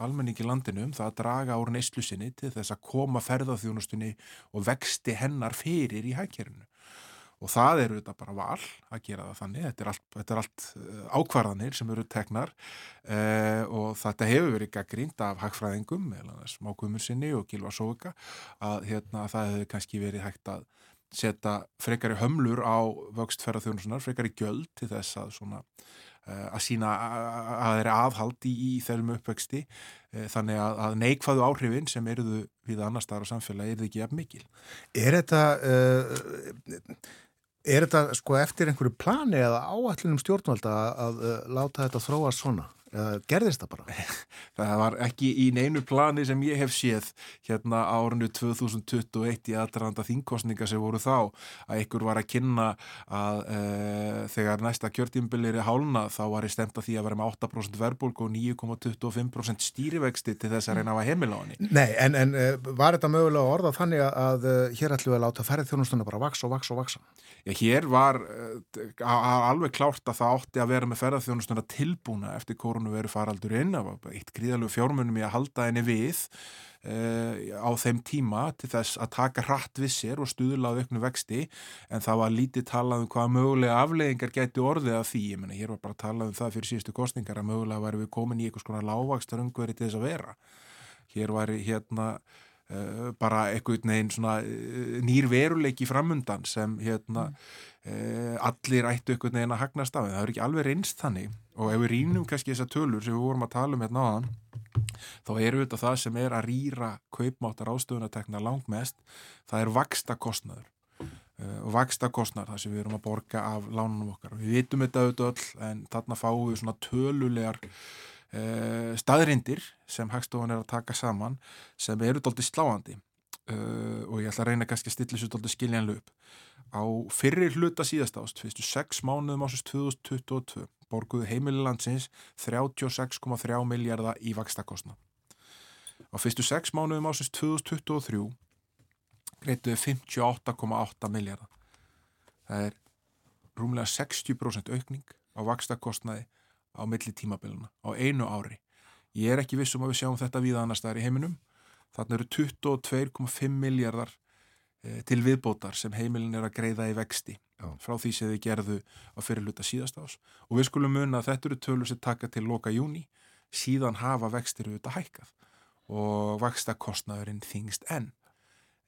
almenningi landinum, það að draga úr neyslusinni til þess að koma ferðarþjónustunni og vexti hennar fyrir í hækjerinu og það eru þetta bara val að gera það þannig, þetta er allt, þetta er allt uh, ákvarðanir sem eru teknar uh, og þetta hefur verið gaggrínt af hagfræðingum, smákumur sinni og Gilvar Sóvika að hérna, það hefur kannski verið hægt að setja frekari hömlur á vöxtferðarþjónusunar, frekari göld til þess að svona uh, að sína að það er aðhald í, þeirrum uppvexti þannig að, neikvæðu áhrifin sem eruðu við annar staðar á samfélagi er ekki jafn mikil. Er þetta uh, Er þetta sko eftir einhverju plani eða áallunum stjórnvalda að, að, að láta þetta þróa svona? Eða gerðist það bara? (laughs) Það var ekki í neinu plani sem ég hef séð hérna árinu 2021 í aðranda þingkostninga sem voru þá að ykkur var að kynna að e, þegar næsta kjörtímbilir er hálna þá var ég stemt að því að vera með 8% verbulg og 9,25% stýrivexti til þess að reyna að heimila á henni. Nei, en, en e, var þetta mögulega orða þannig að, að e, hér ætlum við að láta ferðið þjónustuna bara vaks og vaks og vaksa? Já, hér var alveg klárt að það átti að vera með ferðarþjónustuna tilbúna eftir korunu veru faraldurinn, var eitt gríðalög fjármunum í að halda henni við uh, á þeim tíma til þess að taka hratt við sér og stuðla á auknu vexti en það var lítið talað um hvaða mögulega afleggingar geti orðið af því, ég menna hér var bara talað um það fyrir síðustu kostningar að mögulega væri við komin í eitthvað svona lágvakstar umhverju til þess að vera. Hér var hérna Uh, bara eitthvað neginn svona uh, nýr veruleiki framundan sem hérna mm. allir ættu eitthvað neginn að hagnast af það er ekki alveg reynst þannig og ef við rínum kannski þessar tölur sem við vorum að tala um hérna á þann þá eru þetta það sem er að rýra kaupmáttar ástöðunatekna langt mest það er vaksta kostnaður og vaksta kostnaður það sem við erum að borga af lánunum okkar. Við vitum þetta auðvitað öll en þarna fáum við svona tölulegar uh, staðrindir sem Hagstofan er að taka saman sem eru doldið sláandi. Uh, og ég ætla að reyna kannski að stilla þessu doldið skiljanlu upp. Á fyrir hluta síðast ást, fyrstu 6 mánuðum ásins 2022, borguðu heimililandsins 36,3 miljardar í vakstakostna. Á fyrstu 6 mánuðum ásins 2023 greituðu 58,8 miljardar. Það er rúmlega 60% aukning á vakstakostnaði á milli tímabiluna á einu ári. Ég er ekki vissum að við sjáum þetta við annars staðar í heiminum. Þannig eru 22,5 miljardar til viðbótar sem heimilin er að greiða í vexti Já. frá því sem þið gerðu á fyrirluta síðast ás. Og við skulum munna að þetta eru tölur sem taka til loka júni, síðan hafa vextir auðvitað hækkað og vaksta kostnaðurinn þingst enn.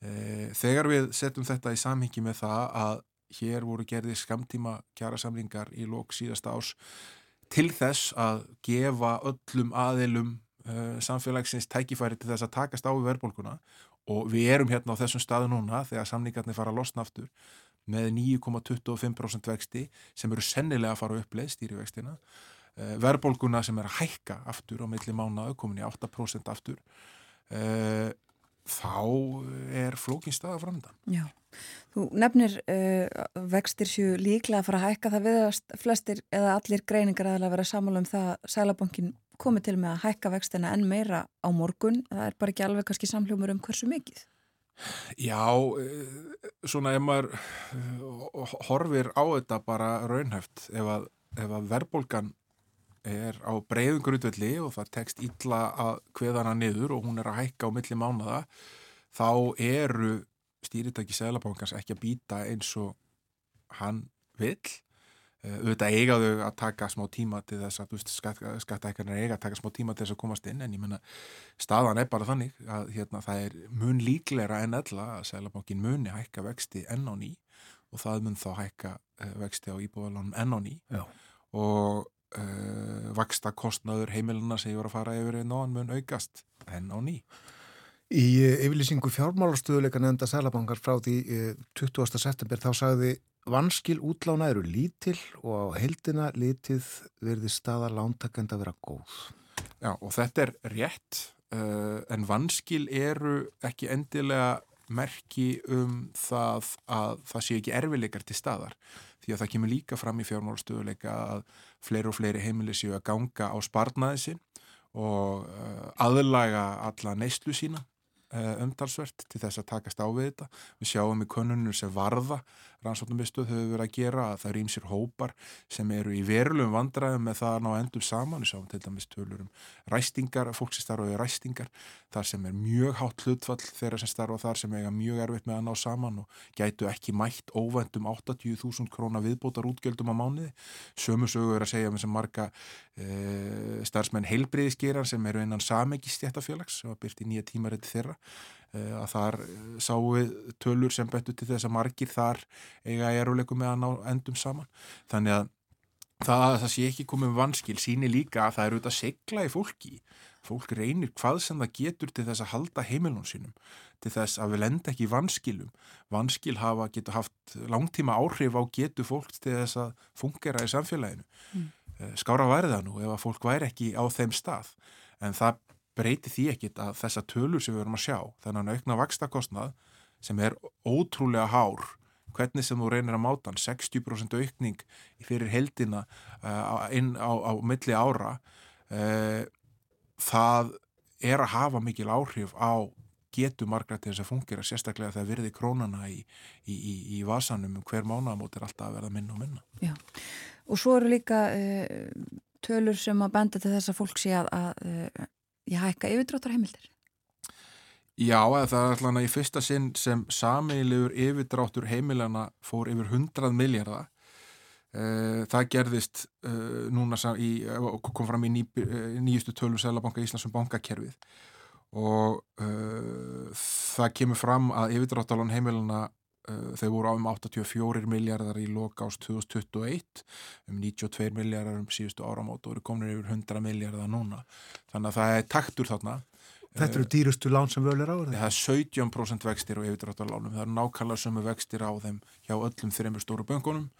E, þegar við setjum þetta í samhengi með það að hér voru gerði skamtíma kjara samlingar í lok síðasta ás til þess að gefa öllum aðilum uh, samfélagsins tækifæri til þess að takast á við verðbólkuna og við erum hérna á þessum staðu núna þegar samningarnir fara að losna aftur með 9,25% vexti sem eru sennilega að fara að uppleið stýrivextina. Uh, verðbólkuna sem er að hækka aftur á milli mánaðu komin í 8% aftur. Uh, þá er flókin staða framöndan. Já, þú nefnir uh, vextir sjú líklega að fara að hækka. Það við að flestir eða allir greiningar að vera samála um það að Sælabankin komi til með að hækka vextina enn meira á morgun. Það er bara ekki alveg kannski samljómur um hversu mikið. Já, uh, svona ef maður uh, horfir á þetta bara raunhæft ef að, að verðbólgan er á breyðum grutvelli og það tekst illa að hveðana niður og hún er að hækka á milli mánada þá eru stýritæki Sælabankans ekki að býta eins og hann vil eh, auðvitað eigaðu að taka smá tíma til þess að skattækarnir eiga að taka smá tíma til þess að komast inn en ég menna staðan er bara þannig að hérna, það er mun líklegra en ella að Sælabankin muni hækka vexti enn á ný og það mun þá hækka eh, vexti á íbúðalánum enn á ný Já. og uh, eh, vaksta kostnaður heimilina sem ég var að fara yfir í náðan mun aukast enn á ný. Í yfirlýsingu fjármálastöðuleika nefnda Sælabankar frá því uh, eh, 20. september þá sagði vanskil útlána eru lítil og á heldina litið verði staða lántakenda vera góð. Já og þetta er rétt en vanskil eru ekki endilega merki um það að það sé ekki erfileikar til staðar því að það kemur líka fram í fjármálastöðuleika að fleiri og fleiri heimilis séu að ganga á sparnaði sin og uh, aðlaga alla neyslu sína uh, umtalsvert til þess að takast á við þetta. Við sjáum í konunum sem varða rannsóknumistuð hefur verið að gera að það eru ímsir hópar sem eru í verulegum vandræðum með það að ná endum saman, við sáum til dæmis tölur um ræstingar, fólk sem starfaði ræstingar, þar sem er mjög hátt hlutfall þeirra sem starfa þar sem eiga mjög erfitt með að ná saman og gætu ekki mætt óvendum 80.000 króna viðbótar útgjöldum á mánuði. Sömu sögu er að segja með sem marga e, starfsmenn heilbreyðisgeran sem eru innan samegistjættafélags sem var byrt í nýja tímarætti þeirra að þar eh, sáu við tölur sem betur til þess að margir þar eiga eruleikum með að ná endum saman. Þannig að það að það sé ekki komið vanskil síni líka að það eru auðvitað segla í fólki. Fólk reynir hvað sem það getur til þess að halda heimilun sínum til þess að við lenda ekki í vanskilum. Vanskil hafa getur haft langtíma áhrif á getur fólk til þess að fungera í samfélaginu. Mm. Eh, skára værið það nú ef að fólk væri ekki á þeim stað. En það breyti því ekkit að þessa tölur sem við verum að sjá, þennan aukna vakstakostnað sem er ótrúlega hár, hvernig sem þú reynir að máta hann, 60% aukning fyrir heldina uh, inn á, á milli ára, uh, það er að hafa mikil áhrif á getu margra til þess að fungera, sérstaklega þegar virði krónana í, í, í, í vasanum um hver mánamót er alltaf að verða minna og minna. Já, og svo eru líka uh, tölur sem að benda til þess að fólk sé að, að ég hækka yfirdráttar heimildir? Já, það er alltaf í fyrsta sinn sem sameigilegur yfirdráttur heimilana fór yfir 100 miljardar. Eh, það gerðist uh, núna í, kom fram í ný, eh, nýjustu tölum Sælabanka Íslands um bankakerfið og það kemur fram að yfirdráttalun heimilana þau voru á um 84 miljardar í loka ást 2021 um 92 miljardar um síðustu áramót og eru komin yfir 100 miljardar núna. Þannig að það er taktur þarna. Þetta eru dýrustu lán sem völu er á? Það er 17% vextir á yfirdráttarlánum. Það eru nákvæmlega sömu vextir á þeim hjá öllum þreymur stóru böngunum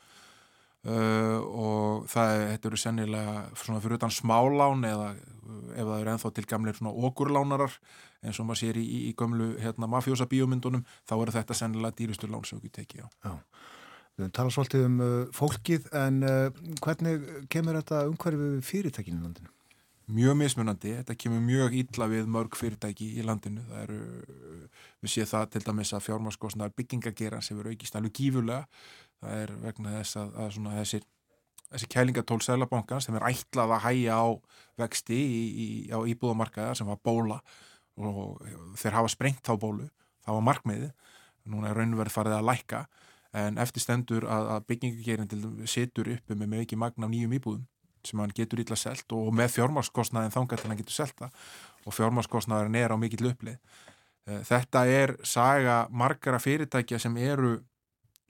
Uh, og það þetta eru sennilega svona fyrir utan smálán eða ef það eru enþá til gamleir svona okurlánarar eins og maður sér í, í gömlu hérna, mafjósa bíómyndunum þá eru þetta sennilega dýrustur lán sem við tekja á. Við tala svolítið um uh, fólkið en uh, hvernig kemur þetta umhverfið fyrirtækinu í landinu? Mjög mismunandi, þetta kemur mjög ítla við mörg fyrirtæki í landinu það eru, við séum það til dæmis að fjármaskosnar byggingageran sem eru aukist alveg gífurlega það er vegna þess að, að svona, þessir, þessi kælingatól Sælabankans þeim er ætlað að hæja á vexti í, í, á íbúðamarkaða sem var bóla og þeir hafa sprengt þá bólu, það var markmiði núna er raunverð farið að lækka en eftir stendur að, að byggingagerinn setur uppi með mikið magna af nýjum íbúðum sem hann getur ítla selt og með fjármarskostnaðin þangar til hann getur selta og fjármarskostnaðin er á mikill upplið. Eh, þetta er saga margara fyrirtækja sem eru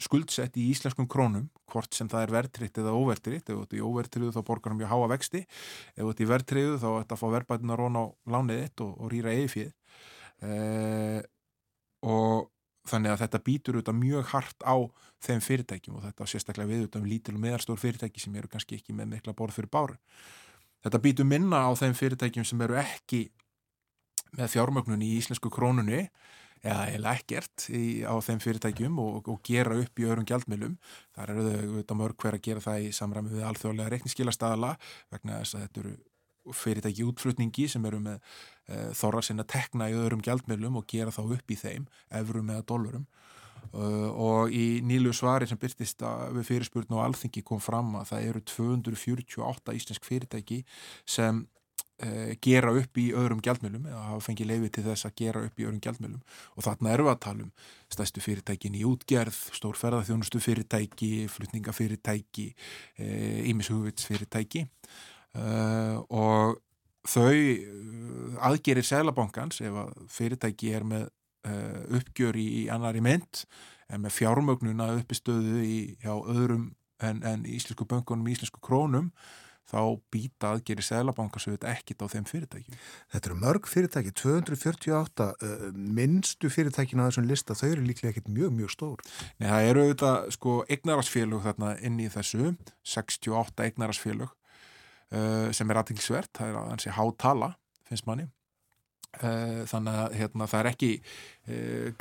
skuldsett í íslenskum krónum hvort sem það er verðtritt eða óverðtritt ef þetta er óverðtriðu þá borgar hann mjög háa vexti. Ef þetta er verðtriðu þá er þetta að fá verðbætina rón á lánið eitt og, og rýra fyrir eh, og þannig að þetta býtur auðvitað mjög hart á þeim fyrirtækjum og þetta sérstaklega við auðvitað um lítil og meðarstór fyrirtæki sem eru kannski ekki með mikla borð fyrir báru. Þetta býtur minna á þeim fyrirtækjum sem eru ekki með fjármögnun í íslensku krónunni eða eða ekkert í, á þeim fyrirtækjum og, og gera upp í öðrum gjaldmilum. Þar eru auðvitað mörg hver að gera það í samræmi við alþjóðlega reikningskilastaðala vegna þess að þetta eru fyrirtæki útflutningi sem eru með e, þorra sinna tekna í öðrum gjaldmilum og gera þá upp í þeim, efrum eða dólarum. Uh, og í nýlu svari sem byrtist við fyrirspurnu og alþingi kom fram að það eru 248 íslensk fyrirtæki sem gera upp í öðrum gjaldmjölum eða hafa fengið leiði til þess að gera upp í öðrum gjaldmjölum og þarna við að tala um stæstu fyrirtækin í útgerð, stór ferðarþjónustu fyrirtæki, flutningafyrirtæki, ímishugvitsfyrirtæki uh, eh, og þau eh, aðgerir seglabankans ef að fyrirtæki er með uh, uppgjör í, í annari mynd en með fjármögnuna uppistöðu í hjá öðrum en, en íslensku böngunum, íslensku krónum þá býta aðgeri seglabankasögut ekkit á þeim fyrirtækjum. Þetta eru mörg fyrirtæki, 248 uh, minnstu fyrirtækin á þessum lista, þau eru líklega ekkit mjög, mjög stór. Nei, það eru auðvitað sko eignarasfélög þarna inn í þessu, 68 eignarasfélög uh, sem er aðtilsvert, það er að hansi hátala, finnst manni. Uh, þannig að hérna, það er ekki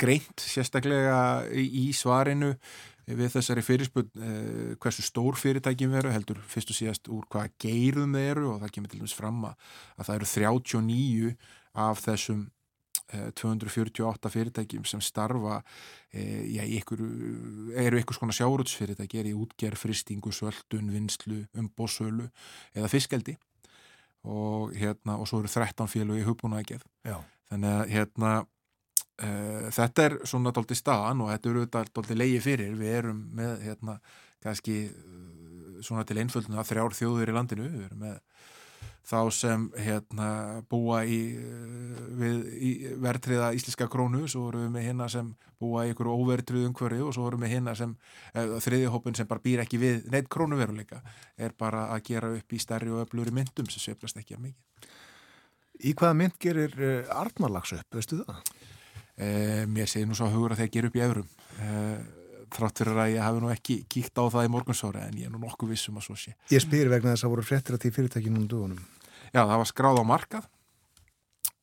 greint sérstaklega í, í svarinu við þessari fyrirspunn eh, hversu stór fyrirtækjum veru heldur fyrst og síðast úr hvaða geirum þeir eru og það kemur til dæmis fram að, að það eru 39 af þessum 248 fyrirtækjum sem starfa já, ykkur, eru ykkur svona sjárutsfyrirtæki, er í útgerð, fristingu, svöldun, vinslu, umbósölu eða fiskeldi og, hérna, og svo eru 13 félög í hugbúnaðegjað. Þannig að hérna, þetta er svona doldið staðan og þetta eru doldið leiði fyrir. Við erum með hérna, kannski svona til einföldinu að þrjár þjóður í landinu, við erum með þá sem hérna, búa í, við, í verðtriða ísliska krónu, svo vorum við með hérna sem búa í ykkur óverðtrið umhverju og svo vorum við með hérna sem þriðihópin sem bara býr ekki við neitt krónuveruleika er bara að gera upp í stærri og öfluri myndum sem sveplast ekki að mikið. Í hvaða mynd gerir Arnarlags upp, veistu það? Eh, mér segir nú svo að hugra þegar ég ger upp í eurum. Eh, þrátt fyrir að ég hafi nú ekki kíkt á það í morgunsóra en ég er nú nokkuð vissum að svo sé. Ég spyr vegna þess að voru frettir að því fyrirtækinu um dögunum. Já, það var skráð á markað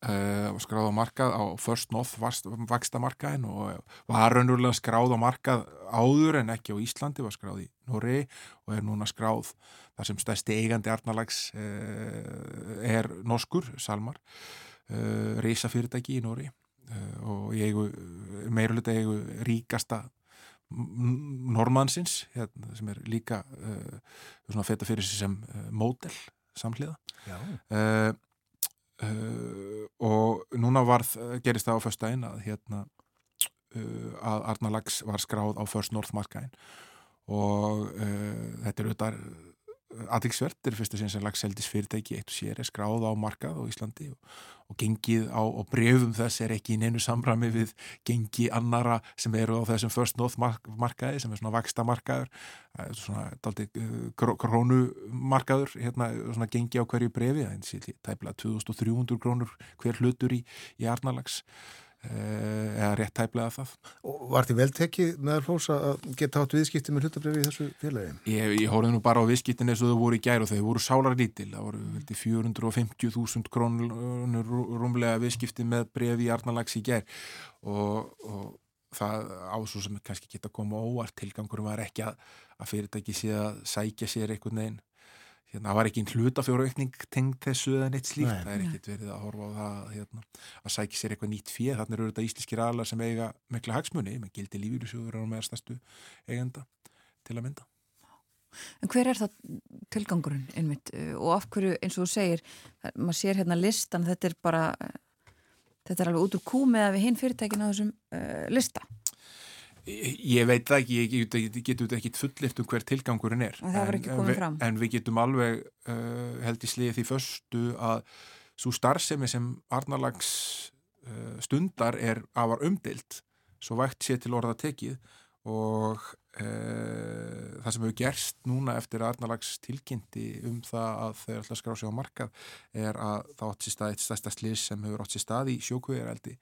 uh, var skráð á markað á First North vakstamarkaðin og var raunverulega skráð á markað áður en ekki á Íslandi, var skráð í Nóri og er núna skráð þar sem stærsti eigandi arnalags uh, er norskur, Salmar uh, reysa fyrirtæki í Nóri og ég meirulegt eigu ríkasta normannsins hérna, sem er líka uh, svona feta fyrir sig sem uh, módel samhliða. Uh, og núna varð, gerist það á förstæðin að hérna að Arnalags var skráð á First North markaðin og þetta er auðvitað aðeinsvert er fyrst og síðan sem lagseldis fyrirtæki eitt og sér er skráð á markað á Íslandi og, og gengið á og brefum þess er ekki í neinu samrami við gengi annara sem eru á þessum First North markaði sem er svona vaksta markaður svona daldi uh, krónumarkaður hérna svona gengi á hverju brefi það er tæmlega 2300 krónur hver hlutur í, í Arnalags Eh, eða rétt tæplega það. Og var þetta vel tekið meðal fólks að geta átt viðskipti með hlutabriði í þessu félagi? Ég, ég hóruði nú bara á viðskiptin eins og þau voru í gæru og þau voru sálar lítil. Það voru 450.000 krónur rúmlega viðskipti með brefi í Arnalags í gær. Og, og það ású sem kannski geta koma óvart. Tilgangur var ekki að, að fyrirtæki sé að sækja sér einhvern veginn hérna, það var ekki hlutafjóraukning tengd þessu eða neitt slíkt, Nei. það er ekkert verið að horfa á það hérna, að sækja sér eitthvað nýtt fyrir þannig eru þetta ísliskir aðlar sem eiga mikla hagsmunni, með gildi lífyrirsjóður og með stærstu eigenda til að mynda. En hver er það tilgangurinn einmitt? Og af hverju eins og þú segir maður sér hérna listan, þetta er bara þetta er alveg út úr kú með að við hinn fyrirtækina á þessum uh, lista Ég veit það ekki, ég, ég getur ekki fullift um hver tilgangurinn er. En, en við getum alveg uh, held í sliðið því förstu að svo starfsemi sem Arnalags uh, stundar er afar umdilt svo vægt sé til orða tekið og uh, það sem hefur gerst núna eftir Arnalags tilkynnti um það að þeir alltaf skrá sig á markað er að það átt sér stað eitt stærsta slið sem hefur átt sér stað í sjókvegareldi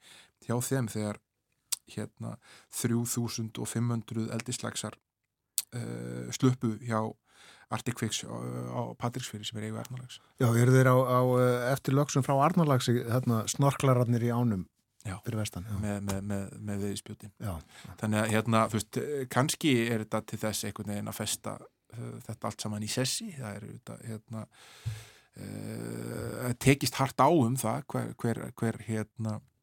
hjá þeim þegar hérna 3500 eldislagsar uh, sluppu hjá Arctic Fix á, á Patricksfjörði sem er eigu Arnalags. Já, eru þeir á, á eftir lögsum frá Arnalagsi hérna, snorklararnir í ánum já, fyrir vestan? Já, með, með, með, með viðspjóti. Þannig að hérna, þú veist, kannski er þetta til þess einhvern veginn að festa uh, þetta allt saman í sessi, það er þetta, hérna, uh, tekist hart á um það hver, hver, hver hérna Eh,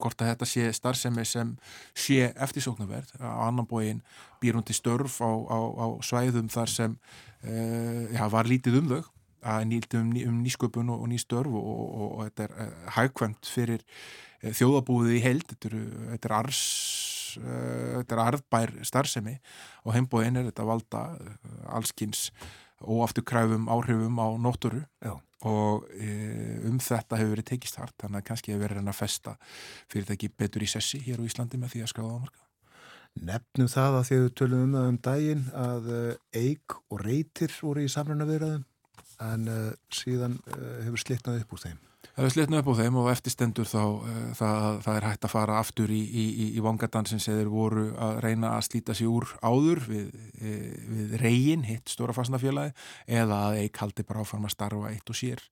hvort að þetta sé starfsemi sem sé eftirsóknarverð á annan bóin býr hún til störf á, á, á svæðum þar sem uh, já, var lítið um þau að nýldi um, um nýsköpun og, og ný störf og, og, og þetta er uh, hægkvæmt fyrir uh, þjóðabúðið í held þetta er, þetta er ars þetta er arðbær starfsemi og heimbóin er þetta valda allskins óaftur kræfum áhrifum á nótturu já. Og e, um þetta hefur verið tekist hart þannig að kannski hefur verið að festa fyrir þetta ekki betur í sessi hér á Íslandi með því að skráða ámarka Nefnum það að þið tölum um það um daginn að eig og reytir voru í samruna viðraðum en uh, síðan uh, hefur slitnað upp úr þeim Það er slitnu upp á þeim og eftirstendur þá uh, það, það er hægt að fara aftur í, í, í, vangadansin sem þeir voru að reyna að slíta sér úr áður við, e, við reygin, hitt stóra fastnafélagi eða að eik haldi bara áfram að starfa eitt og sér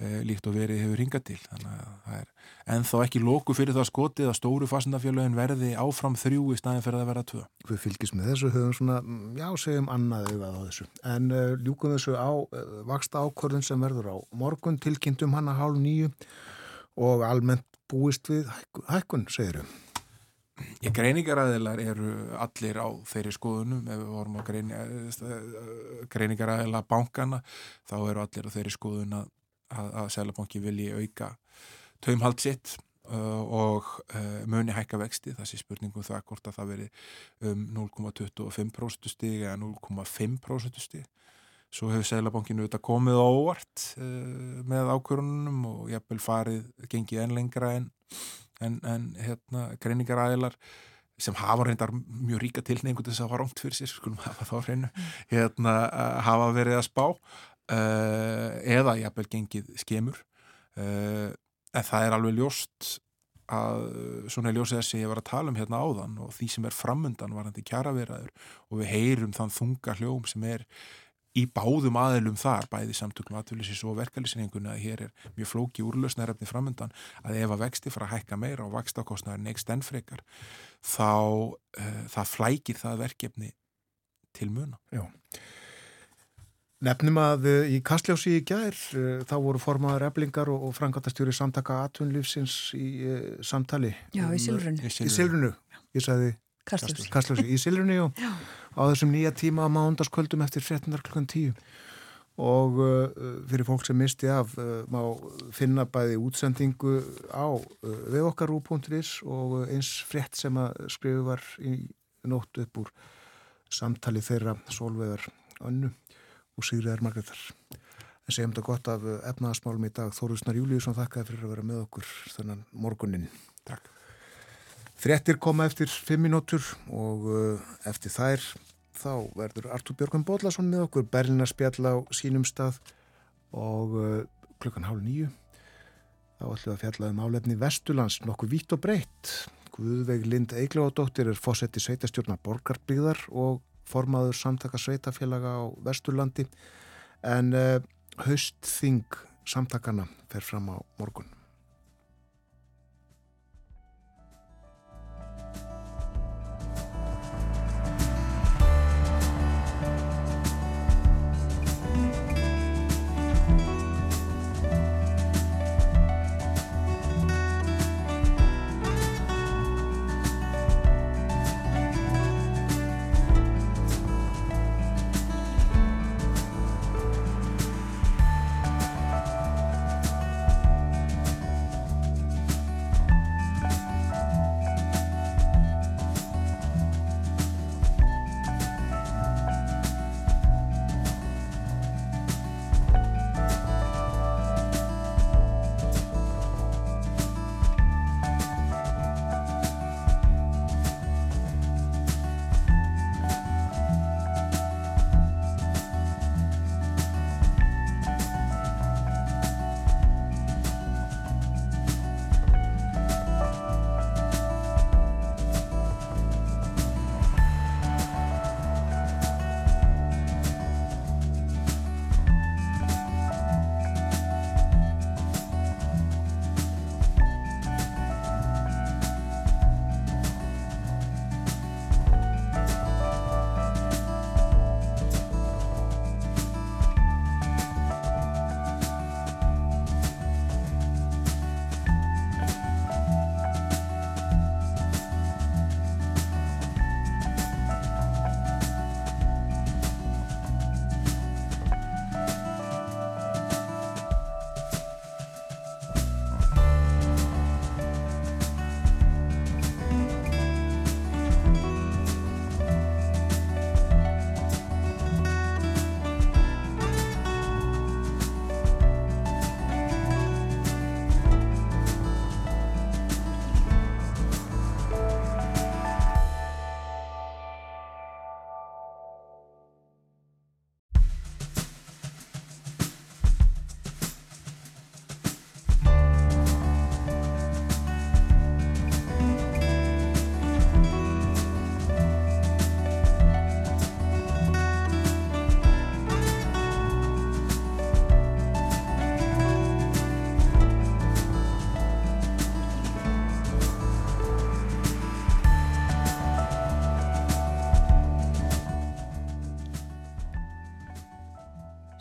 líkt og verið hefur hingað til þannig að það er ennþá ekki lóku fyrir það skotið að stóru fastnafélagin verði áfram þrjú í staðin fyrir að vera tvö. Við fylgjum með þessu, höfum svona, mm, já segjum annað auðvað á þessu en uh, ljúkum þessu á uh, vaksta ákvörðun sem verður á morgun tilkynntum hann að hálf nýju og almennt búist við hækkun, segir þau? Ég greiningaræðilar eru allir á þeirri skoðunum ef við vorum á eh, greiningaræðila bankana þá eru allir á þeirri skoðun að, að, að Sælabanki vilji auka taumhald sitt uh, og uh, muni hækka vexti. Það sé spurningum það hvort að það veri um 0,25% stig eða 0,5% stig svo hefur Sælabankinu auðvitað komið á óvart uh, með ákvörunum og jafnvel farið gengið enn lengra en en, en hérna, greiningaræðilar sem hafa reyndar mjög ríka tilneingu til þess að hafa rámt fyrir sér, skulum hafa þá hreinu, mm. hérna, hafa verið að spá eða jafnvel gengið skemur uh, en það er alveg ljóst að svona ljósið þessi ég var að tala um hérna áðan og því sem er framöndan varandi kjaraverðaður og við heyrum þann þunga hljóm sem er í báðum aðilum þar, bæði samtökum aðtölusins og verkeflisinningunni að hér er mjög flóki úrlösnærefni framöndan að ef að vexti fara að hækka meira og vakstakostnaður neikst ennfrekar þá uh, það flækir það verkefni til muna. Já. Nefnum að uh, í Kastljósi í gær uh, þá voru formaður eblingar og, og frangatastjóri samtaka aðtunlífsins í samtali. Já, um, í Silvrunu. Í Silvrunu, ég sagði Kastljósi. Kastljósi í Silvrunu, já. já á þessum nýja tíma á mándaskvöldum eftir 13. klukkan 10 og uh, fyrir fólk sem misti af uh, má finna bæði útsendingu á uh, vegokarú.is og eins frétt sem að skrifu var í nótt upp úr samtali þeirra solvegar önnu og Sigriðar Margreðar en segjum þetta gott af efnaðasmálum í dag. Þóruðsnar Júliusson þakkaði fyrir að vera með okkur þannan morgunin Takk. Frettir koma eftir fimm minútur og uh, eftir þær þá verður Artur Björgum Bóllason með okkur Berlina spjall á sínum stað og uh, klukkan hálf nýju þá ætlum við að fjalla um álefni Vestulands nokkuð vítt og breytt Guðveig Lind Eiglóðadóttir er fósetti sveitastjórnar borgarbygðar og formaður samtaka sveitafélaga á Vesturlandi. En uh, haustþing samtakana fer fram á morgun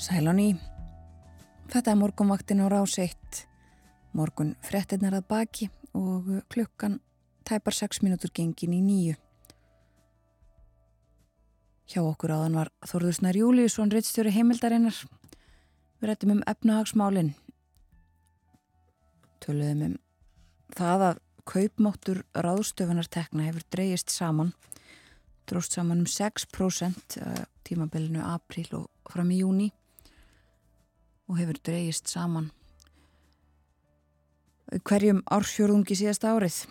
Sæl á ný. Þetta er morgunvaktin á rás 1. Morgun frettinnar að baki og klukkan tæpar 6 mínútur gengin í nýju. Hjá okkur áðan var Þorður Snær Júliusson, reittstjóri heimildarinnar. Við rættum um efnahagsmálinn. Töluðum um það að kaupmáttur ráðstöfunartekna hefur dreyist saman. Dróst saman um 6% tímabilinu april og fram í júni og hefur dreyist saman hverjum ársfjörðungi síðasta árið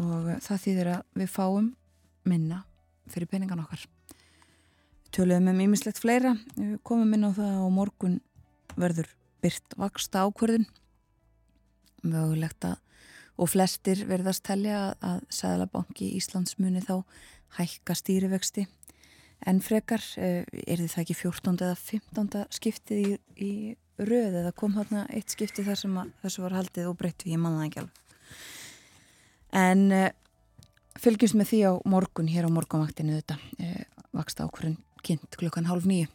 og það þýðir að við fáum minna fyrir peningan okkar. Töluðum um ímislegt fleira, við komum inn á það og morgun verður byrt vaksta ákverðin mögulegt að og flestir verðast telja að, Sæðalabanki Íslands muni þá hækka stýrivexti en frekar er þið það ekki 14. eða 15. skiptið í, í röð eða kom þarna eitt skipti þar sem þessu var haldið og breytt við, ég manna það ekki alveg. En uh, fylgjumst með því á morgun hér á morgunvaktinu þetta uh, vaksta ákvörðin kynnt klukkan hálf nýju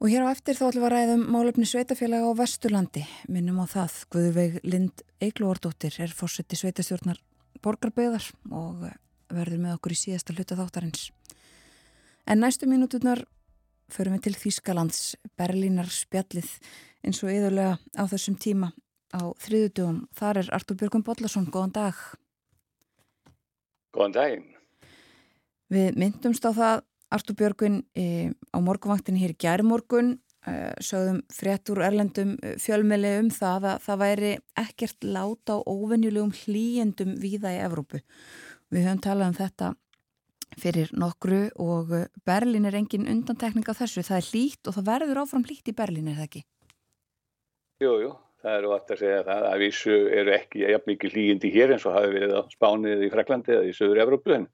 og hér á eftir þá ætlum við að ræða um málefni sveitafélaga á Vesturlandi. Minnum á það, Guðurveig Lind Eiglóordóttir er fórseti sveitastjórnar borgarböðar og verður með okkur í síðasta hluta þáttarins. En næstu mínúturnar förum við til Þýskalands, Berlínar spjallið eins og yðurlega á þessum tíma á þriðutugum. Þar er Artur Björgum Bodlason, góðan dag. Góðan daginn. Við myndumst á það, Artur Björgun, e, á morgunvaktinni hér gærmorgun, e, sögðum fréttur erlendum e, fjölmeli um það að það væri ekkert láta á óvenjulegum hlýjendum víða í Evrópu. Við höfum talað um þetta fyrir nokkru og uh, Berlin er engin undantekning á þessu. Það er hlýtt og það verður áfram hlýtt í Berlin, er það ekki? Jú, jú, það eru átt að segja það að vísu eru ekki jafn mikið hlýjindi hér eins og hafi verið á Spánið í Fraklandi eða í Söður Evrópu en,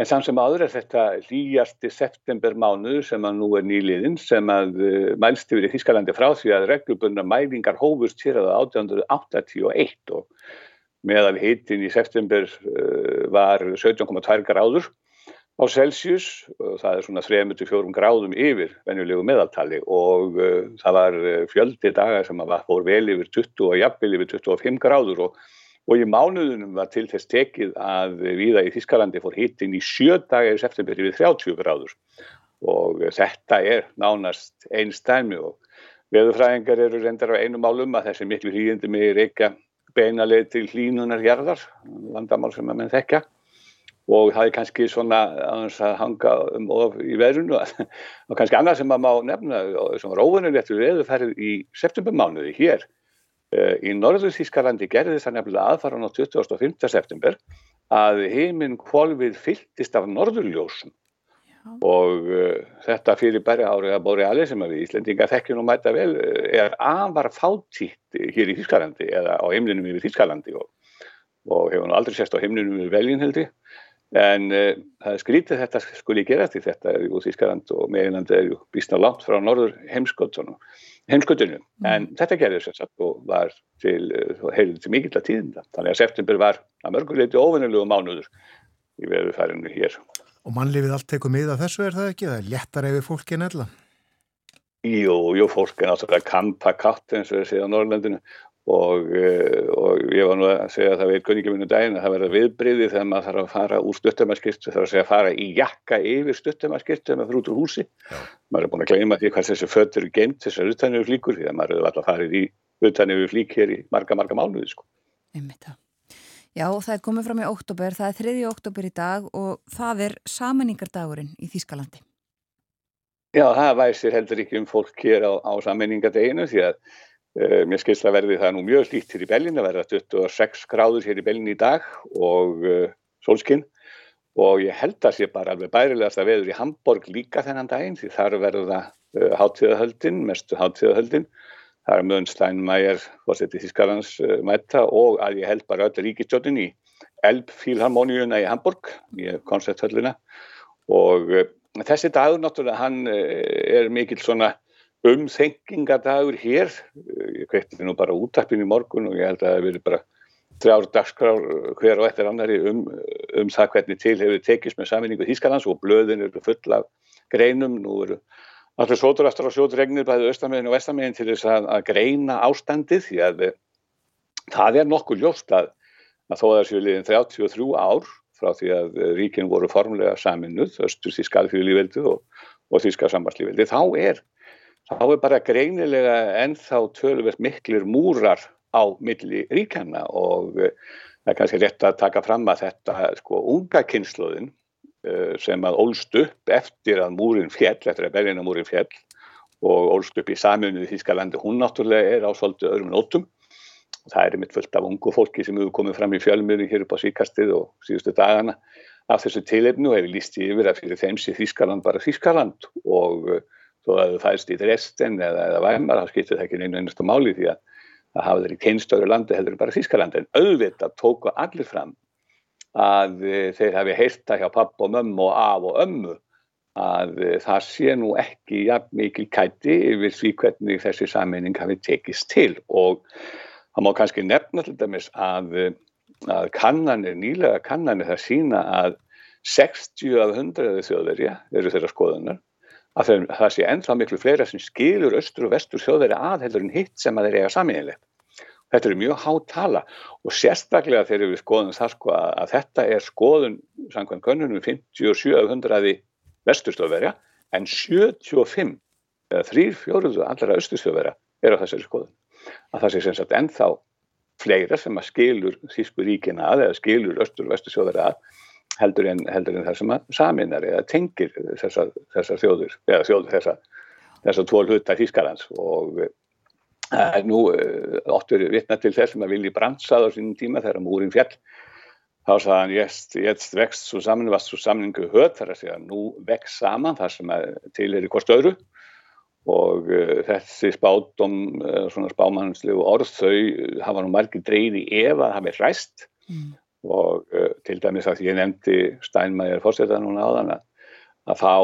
en samt sem áður er þetta hlýjasti september mánuð sem að nú er nýliðin sem að uh, mælst yfir í Þískalandi frá því að reglubunna mælingar hófust hér að 1881 og meðal hitin í september uh, var 17,2 gráður á Celsius það er svona 3-4 gráðum yfir venjulegu meðaltali og uh, það var uh, fjöldi dagar sem var fór vel yfir 20 og jafnvel yfir 25 gráður og, og í mánuðunum var til þess tekið að viða í Þískalandi fór hittin í sjö dagar í september yfir 30 gráður. Og þetta er nánast einstæmi og veðurfræðingar eru reyndar á einu málum að þessi miklu hlýjandi með reyka beinaleið til hlýnunar jarðar, vandamál sem að menn þekka og það er kannski svona að hanga um of í veðrunu (laughs) og kannski annað sem maður má nefna sem var óvinnulegt við veðurfærið í septembermánuði hér uh, í norður Þískalandi gerði þess að nefnilega aðfara á 25. september að heiminn kvolvið fylltist af norðurljósum. Og uh, þetta fyrir bæri árið að bóri alveg sem að við Íslendinga þekkjum og mæta vel er afar fátítt hér í Þískalandi eða á heimlinum yfir Þískalandi og, og hefur nú aldrei sérst á heimlinum yfir veljin heldur En uh, það er skrítið þetta skuli gera því þetta er jú Þískaland og meginlandi er jú býstna langt frá norður heimskottunum. Mm. en þetta gerði að og var til, heilin til mikill að tíðinda. Þannig að september var að mörguleiti ofinnulegu mánuður í veðurfærinu hér. Og mannlifið allt tekur miða þessu er það ekki? Það er léttar ef fólki en ella? Jú, jú, fólk er náttúrulega kampa katt eins og séð á Norrlandinu Og, eh, og ég var nú að segja að það veit kunningi minu daginn að það verða viðbriði þegar maður þarf að fara úr stuttumarskirtu þarf að segja að fara í jakka yfir stuttumarskirtu þegar maður fyrir út úr húsi Já. maður er búin að gleyma því hvað þessi född eru geimt þessar utanöfu flíkur því að maður eru alltaf farið í utanöfu flík hér í marga marga mánuði sko. Já það er komið fram í oktober, það er 3. oktober í dag og það er samenningardagurinn í Þýskalandi Já það væsir heldur ekki um fólk hér á, á samenningardeginu því að mér skilst að verði það nú mjög slíkt hér í Bellin, það verða 26 gráður hér í Bellin í dag og uh, sólskinn og ég held að sé bara alveg bærilegast að veður í Hamburg líka þennan daginn því þar verða uh, hátíðahöldin, mestu hátíðahöldin, það er Mönsteinmeier, fórsetið Þískarlands mæta og að ég held bara öll ríkistjónin í Elbfílharmoníuna í Hamburg, í koncepthöllina og þessi dagur náttúrulega hann er mikill svona umþengingadagur hér. Ég kveitti nú bara útarpin í morgun og ég held að það hefur verið bara þrjár dagskrár hver og eftir annari um, um það hvernig til hefur tekist með saminningu Þískanans og blöðin eru full af greinum, nú eru allir sóturastar og sjótregnir bæðið austamegin og vestamegin til þess að, að greina ástandið því að það er nokkuð ljóst að, að þó að þessu liðin 33 ár frá því að ríkinn voru formulega saminuð, östur þíska alþjóðlífveldu og, og þíska sambanslífveldi, þá er, þá er bara greinilega ennþá tölverst miklir múrar á milli ríkjana og það er kannski rétt að taka fram að þetta sko unga kynnslóðin Eh, sem að ólst upp eftir að múrin fjell, eftir að Berlina múrin fjell og ólst upp í samjönuði Þískalandi, hún náttúrulega er á svolítið öðrum nótum. Það er mitt fullt af ungu fólki sem hefur komið fram í fjölmjöru hér upp á síkastið og síðustu dagana af þessu tilefnu og hefur líst í yfir að fyrir þeim sé Þískaland bara Þískaland og uh, þó að það fæst í Dresden eða, eða Weimar, þá skiptir það ekki einu einnastu máli því að það hafa þeirri keinstöru landi heldur bara Þískaland en auðvitað tóku allir fram að eh, þeir hafi heyrta hjá papp og mömmu og af og ömmu að eh, það sé nú ekki jafn mikil kæti yfir því hvernig þessi sammenning hafi tekist til. Og það má kannski nefna til dæmis að, eh, að kannanir, nýlega kannanir það sína að 60 af 100 þjóðverja eru þeirra skoðunar að það sé ennþá miklu fleira sem skilur östur og vestur þjóðverja aðheldur en hitt sem að þeir eiga saminilegt. Þetta er mjög hátt tala og sérstaklega þegar við skoðum það sko að, að þetta er skoðun samkvæmt könnunum 5700 vesturstofverja en 75 eða 3-4 allra austurstofverja er á þessari skoðun. Að það sé sem sagt ennþá fleira sem að skilur Þísku ríkina að eða skilur austur og vesturstofverja að heldur en, heldur en það sem að saminar eða tengir þessar þessa þjóður eða þjóður þessa, þessa tvo hluta Þískarlands og er nú óttur eh, vitna til þess sem að Vili Brandt sað á sínum tíma þegar múrin fjall. Þá sagði hann, ég vext svo saman, var svo samningu höð þar að segja, nú vext saman þar sem til er í hvort öðru og uh, þessi spátum, uh, svona spámannslegu orð, þau hafa nú margir dreyði ef að hafa hræst mm. Og uh, til dæmis að ég nefndi Steinmeier fórsetan núna á þann að þá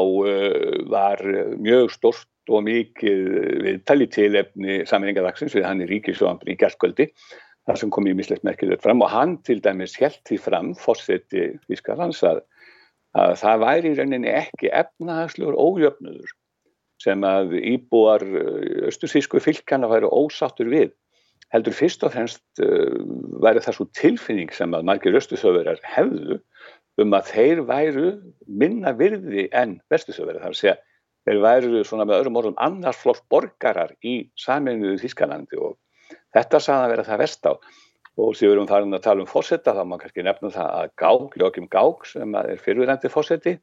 var mjög stort og mikið viðtali tilefni saminingadagsins við hann í Ríkisjóðanbrin í gerðskvöldi þar sem kom í mislegt merkilegt fram og hann til dæmis held því fram fórseti Ískarlands að, að það væri í rauninni ekki efnahagslegur ójöfnudur sem að íbúar östursísku fylgjana væri ósáttur við heldur fyrst og fremst uh, væri það svo tilfinning sem að margir östursöfurar hefðu um að þeir væru minna virði en vestusöfurar þar að segja þeir væru svona með öðrum orðum annarsflokk borgarar í saminuðu Þískanandi og þetta saðan að vera það vest á. Og sem við erum farin að tala um fósetta þá má kannski nefna það að Gák, Jókim Gák sem er fyrirvændi fósetti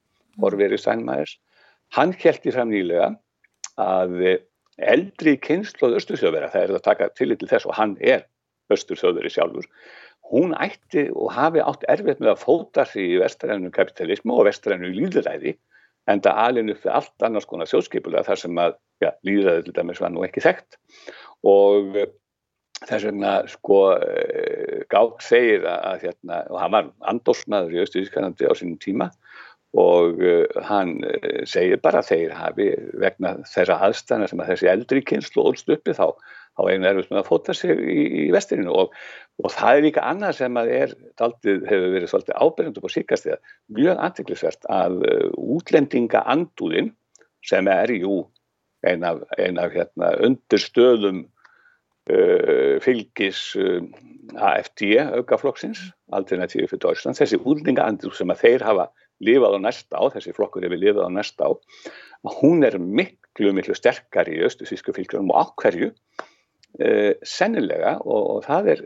Orveri Steinmæðers, hann heldi fram nýlega að eldri kynnslóð Östursjóðvera, það er að taka til til þess og hann er Östursjóðveri sjálfur hún ætti og hafi átt erfitt með að fóta því í vestræðinu kapitalismu og vestræðinu líðræði en það alin upp við allt annars konar sjóðskipulega þar sem að ja, líðræði til dæmis var nú ekki þekkt. Og eh, þess vegna sko eh, Gák segir að hérna, og hann var andorsmaður í Östurískanandi á sínum tíma og uh, hann uh, segir bara þeir hafi vegna þeirra aðstæðna sem að þessi eldri kynslu ólst uppi þá, þá einu erfist með að fóta sig í, í vestirinu og, og það er líka annað sem að er, daldið hefur verið svolítið ábyrjandi på síkast eða mjög antiklisvert að uh, útlendinga andúðin sem er jú ein af, ein af hérna, undirstöðum fylgis AFD aukaflokksins, Alternatífi fyrir Deutschland, þessi útlendinga andúð sem að þeir hafa lifað á næsta á, þessi flokkur hefur lifað á næsta á, hún er miklu, miklu sterkar í östufísku fylgjum og ákverju uh, sennilega og, og það er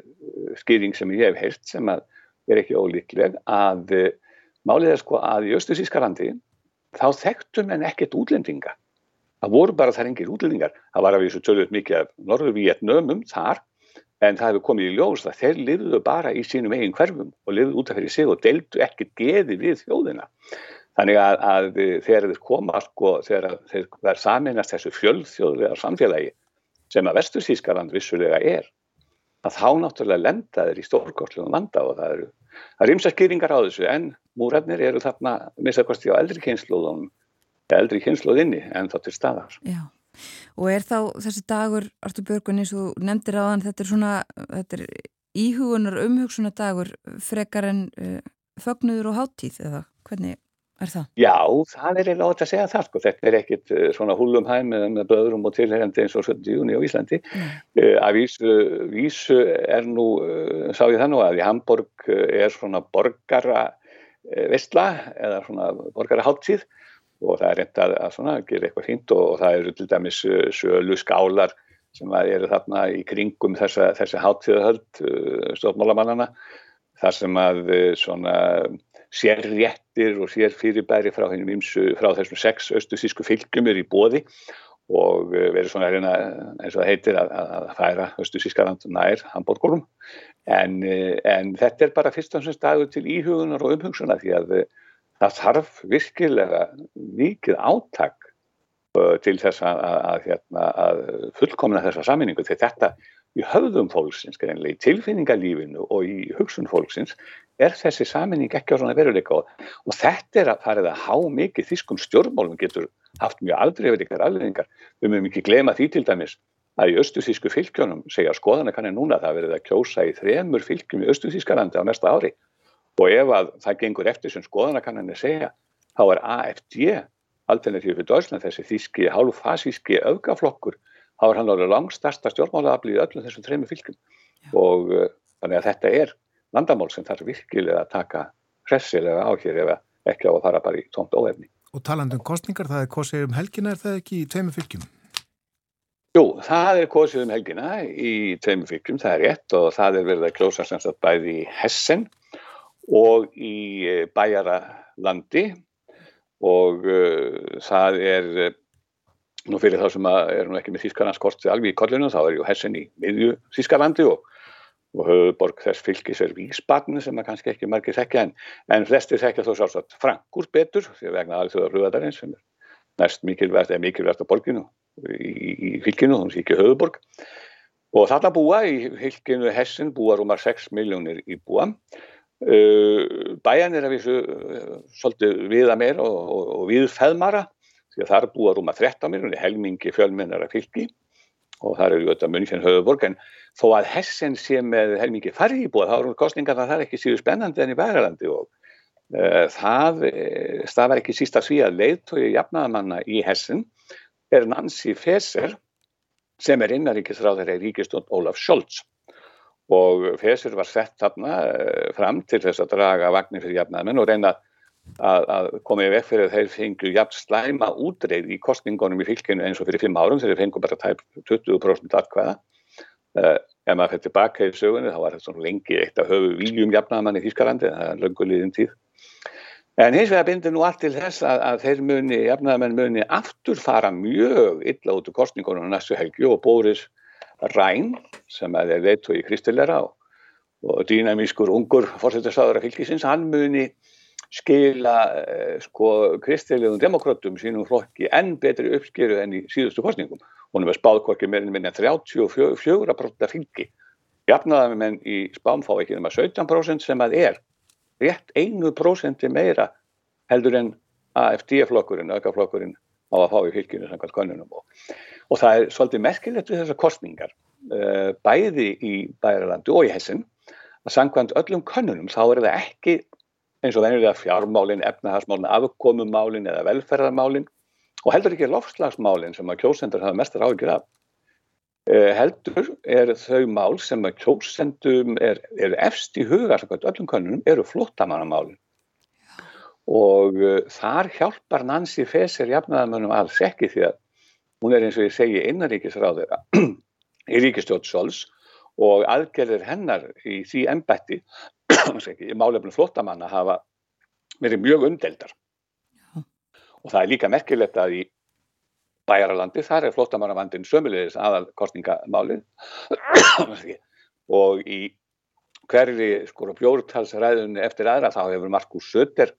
skýring sem ég hef heilt sem að er ekki ólíkleg að uh, málið er sko að í östufíska landi þá þekktum en ekkert útlendinga. Það voru bara þar engir útlendingar. Það var af því að tölvöld mikið af norður Vietnömum þar en það hefur komið í ljós að þeir lifðu bara í sínum eigin hverfum og lifðu út af fyrir sig og deildu ekkert geði við þjóðina. Þannig að, að þegar þeir koma sko, þegar þeir verða saminast þessu fjöldþjóðlega samfélagi sem að vestursískaland vissulega er, að þá náttúrulega lenda þeir í stórkostlegum vanda og það eru, það er ymsa skýringar á þessu en múrarnir eru þarna misakosti á eldri kynnslóðum, eldri kynnslóðinni en þá til staðar. Já. Og er þá þessi dagur, Artur Björgun, eins og nefndir á þann, þetta er svona, þetta er íhugunar umhugsunar dagur frekar en uh, fögnuður og háttíð eða hvernig er það? Já, það er eiginlega átt að segja það sko. Þetta er ekkit uh, svona húlumhæm með, með böðrum og tilherjandi eins og 17. júni á Íslandi. Uh, að vísu, vísu er nú, uh, sá ég það nú að í Hamburg er svona borgara vestla eða svona borgara háttíð og það er reynd að, að svona, gera eitthvað fínt og, og það eru til dæmis sölu skálar sem eru þarna í kringum þessa, þessi háttíðahöld stofnmálamannana þar sem að svona sér réttir og sér fyrirbæri frá, ymsu, frá þessum sex austusísku fylgjum er í bóði og eh, verður svona reyna eins og það heitir að, að færa austusískaland nær Hamburgurum en, eh, en þetta er bara fyrst og semst dagur til íhugunar og umhungsuna því að eh, það þarf virkilega mikið áttak til þess að, að, hérna, að fullkomna þessa saminningu því þetta í höfðum fólksins, í tilfinningalífinu og í hugsun fólksins er þessi saminning ekki á svona veruleika og, og þetta er að farið að há mikið þýskum stjórnmálum getur haft mjög aldreifilikar alvegningar. Við mögum ekki glema því til dæmis að í östuþísku fylgjónum segja skoðanakannin núna að það verið að kjósa í þremur fylgjum í östuþískalandi á næsta ári og ef að það gengur eftir sem skoðanakanninni segja þá er AFD alternatífið fyrir Deutschland þessi þíski hálffasíski öfgaflokkur þá er hann alveg langstasta stjórnmálaaflið í öllum þessum þremur fylgjum og uh, þannig að þetta er vandamál sem þarf virkilega að taka hressilega á hér ef ekki á að fara bara í tómt óefni. Og talandum kostningar, það er kosið um helgina, er það ekki í tveimu fylgjum? Jú, það er kosið um helgina í tveimu fylgjum, það er rétt og það er verið að klósa semst að bæði í Hessen og í eh, Bæjaralandi. Og uh, það er, uh, nú fyrir þá sem er nú ekki með Þískarnarskort alveg í kollinu, þá er ju Hessen í miðju Þískarlandi og og höfuborg þess fylgis er Vísbarni sem að kannski ekki margir þekkja en, en flestir þekkja þó sjálfsagt Frankúr betur því að vegna alþjóðar hrjóðarins sem er næst mikilvægt eða mikilvægt á borginu í, í fylginu, þannig að það er ekki höfuborg og þarna búa í fylginu Hessin búa rúmar 6 miljónir í búa uh, bæjan er að vísu uh, svolítið viða meir og, og, og við feðmara því að þar búa rúmar 13 miljónir helmingi fjölmennar að fylgi og þar eru þetta munn fyrir höfuborg en þó að Hessen sé með helmingi farri íbúið þá eru kostningar það er ekki síðu spennandi enn í Bæralandi og uh, það uh, stafar ekki sísta sví að leiðtói jafnaðamanna í Hessen er Nancy Feser sem er innaríkisráður í ríkistund Ólaf Scholz og Feser var sett þarna uh, fram til þess að draga vagnir fyrir jafnaðamenn og reyna að, að koma í vekk fyrir að þeir fengju jafn slæma útreið í kostningunum í fylginu eins og fyrir fimm árum þegar þeir fengu bara tæp 20% atkvæða Uh, ef maður fyrir tilbaka í sögunni þá var þetta svona lengi eitt af höfu viljum jafnaðamann í Þýskalandi, það er lönguliðin tíð. En hins vegar bindir nú allt til þess að, að þeir muni, jafnaðamenn muni aftur fara mjög illa út úr kostningunum næstu helgi og Bóris Ræn sem er leitt og í Kristilera og, og dýnamískur ungur fórsettarsáður af fylgisins, hann muni skila eh, sko kristilegum demokratum sínum flokki enn betri uppskeru enn í síðustu kostningum. Hún er spáð hvorki meirinn minna 34% fylgi. Jafnaðar menn í spám fá ekki nema 17% sem að er rétt 1% meira heldur en AFD-flokkurinn, aukaflokkurinn á að fá í fylginu samkvæmt konunum. Og, og það er svolítið merkilegt við þessar kostningar, uh, bæði í Bæralandi og í Hessin, að samkvæmt öllum konunum þá er það ekki eins og venjulega fjármálin, efnahagsmálin, afkomumálin eða velferðarmálin og heldur ekki lofslagsmálin sem að kjósendur hafa mestar áhyggjur af. Eh, heldur er þau mál sem að kjósendum er, er efst í huga sem öllum kannunum eru flottamannamálin og uh, þar hjálpar Nancy Fesser jafnaðamönnum alls ekki því að hún er eins og ég segi innaríkisráður (clears throat) í ríkistjótt Sols og aðgerðir hennar í því ennbætti (clears throat) í málefnum flottamanna hafa verið mjög umdeldar Já. og það er líka merkilegt að í bæjaralandi þar er flottamannavandin sömulegis aðal kostningamálin (clears throat) og í hverri skor bjórtalsræðunni eftir aðra þá hefur Markus Söder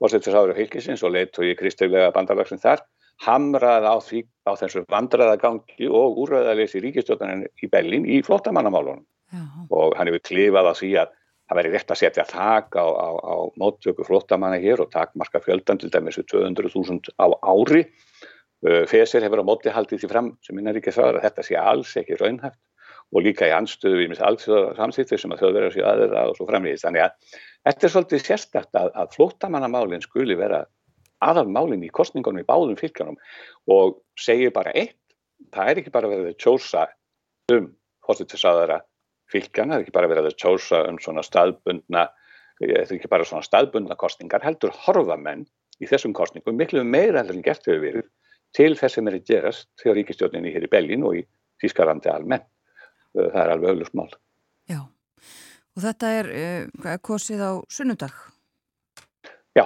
fórsettisáður af fylgisins og leitt og í kristeglega bandalagsinn þar hamrað á, því, á þessu vandraðagangi og úröðalesi ríkistjóðanin í Bellin í flottamannamálunum og hann hefur klifað á því að það væri rétt að setja þak á, á, á móttöku flottamanna hér og takmarka fjöldan til dæmis 200.000 á ári. Uh, Fesir hefur á móti haldið því fram sem minna ríkja það að þetta sé alls ekki raunhæft og líka í anstöðu við mis allsjóðar samsýttir sem að þau verður að sé aðeira og svo framvegist. Þannig að þetta er svolítið sérstakt að, að flottamannamálinn skuli vera aðalmálinn í kostningunum í báðum fylgjanum og segir bara eitt, það er ekki bara verið að tjósa um fórstuðtisaðara fylgjan, það er ekki bara verið að tjósa um svona staðbundna, það er ekki bara svona staðbundna kostningar, heldur horfamenn í þessum kostningum miklu meira heldur en gert hefur verið til þess sem er að gerast þegar ríkistjóninni hér í Belgin og í Þískarandi almennt. Það er alveg auðvitað smál. Og þetta er uh, kosið á sunnundag? Já,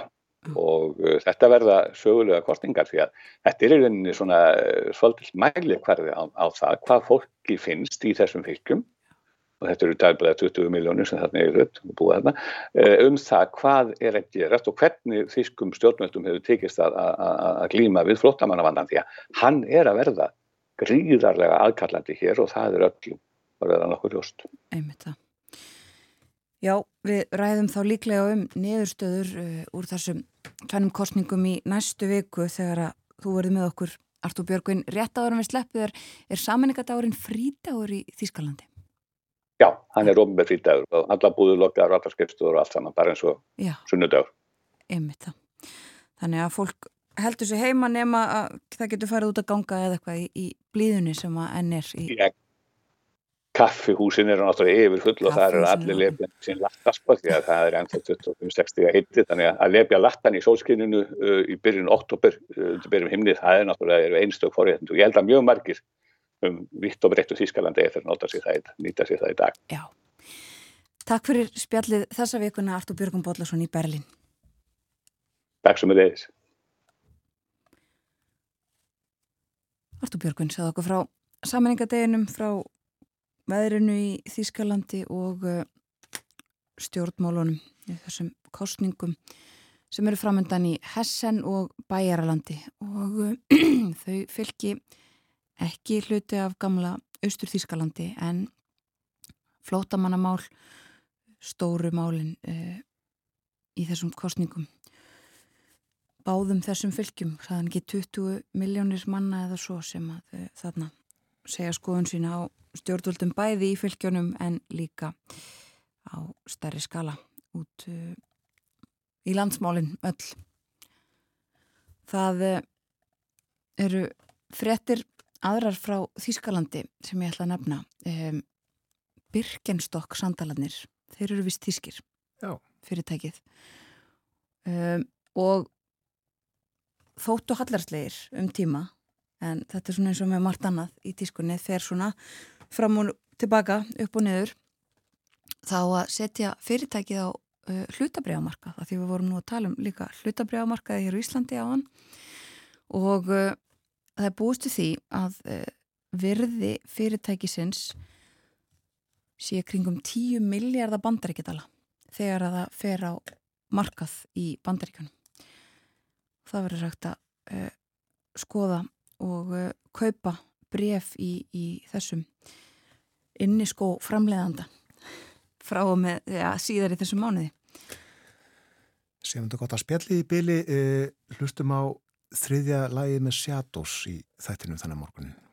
og uh, þetta verða sögulega kostningar því að þetta er í rauninni svona uh, svolítið mæli hverði á, á það hvað fólki finnst í þessum fylgjum og þetta eru dærblega 20 miljónir sem þarna er búið þarna, um það hvað er að gerast og hvernig þýskum stjórnvöldum hefur tekist að, að, að glíma við flottamannavandan því að hann er að verða gríðarlega aðkallandi hér og það er öllum að verða nokkur ljóst. Einmitt það. Já, við ræðum þá líklega um niðurstöður uh, úr þessum kannum kostningum í næstu viku þegar að þú verði með okkur Artúr Björgvin, rétt áður en við sleppið er, er saminningadagurinn frítagur í Þýskalandi? Já, hann er ofn með frítagur og alla búðulokkaður og alla skrifstúður og allt saman, bara eins og sunnudagur. Einmitt það. Þannig að fólk heldur sér heima nema að það getur farið út að ganga eða eitthvað í, í blíðunni sem að enn er í... Já, kaffihúsin eru náttúrulega yfir full og það eru allir lefjan sín lattaspa því að það er ennþá 25-60 að heiti þannig að lefja lattan í sólskinninu uh, í byrjun oktober, uh, byrjun himnið, það er náttúrulega einstök forréttund og ég held að mjög margir um vitt og breyttu Þískalandi eftir að nýta sér það í dag. Já. Takk fyrir spjallið þessa vikuna Artur Björgum Bodlason í Berlin. Takk sem er leiðis. Artur Björgun sagði okkur frá samanengadeginum, frá veðrinu í Þískalandi og uh, stjórnmálunum þessum kostningum sem eru framöndan í Hessen og Bæjaralandi og uh, (clears throat) þau fylgi ekki hluti af gamla Austur Þískalandi en flótamannamál stóru málin uh, í þessum kostningum báðum þessum fylgjum hraðan ekki 20 miljónir manna eða svo sem að uh, þarna segja skoðun sína á stjórnvöldum bæði í fylgjónum en líka á stærri skala út uh, í landsmálinn öll. Það uh, eru frettir aðrar frá Þískalandi sem ég ætla að nefna. Birkenstock sandalarnir, þeir eru vist þískir Já. fyrirtækið og þóttu hallarslegir um tíma en þetta er svona eins og með margt annað í tískunni. Fer svona fram og tilbaka, upp og niður. Þá að setja fyrirtækið á uh, hlutabriðamarka því við vorum nú að tala um líka hlutabriðamarkaði hér í Íslandi á hann og uh, það er búistu því að uh, virði fyrirtækisins sé kringum 10 miljardar bandaríkjadala þegar að það fer á markað í bandaríkanum það verður sagt að uh, skoða og uh, kaupa bref í, í þessum inniskó framleiðanda frá og með ja, síðar í þessum mánuði. Séum þetta gott að spjalli í byli, uh, hlustum á þriðja lagi með Shadows í þættinum þannig morgunin.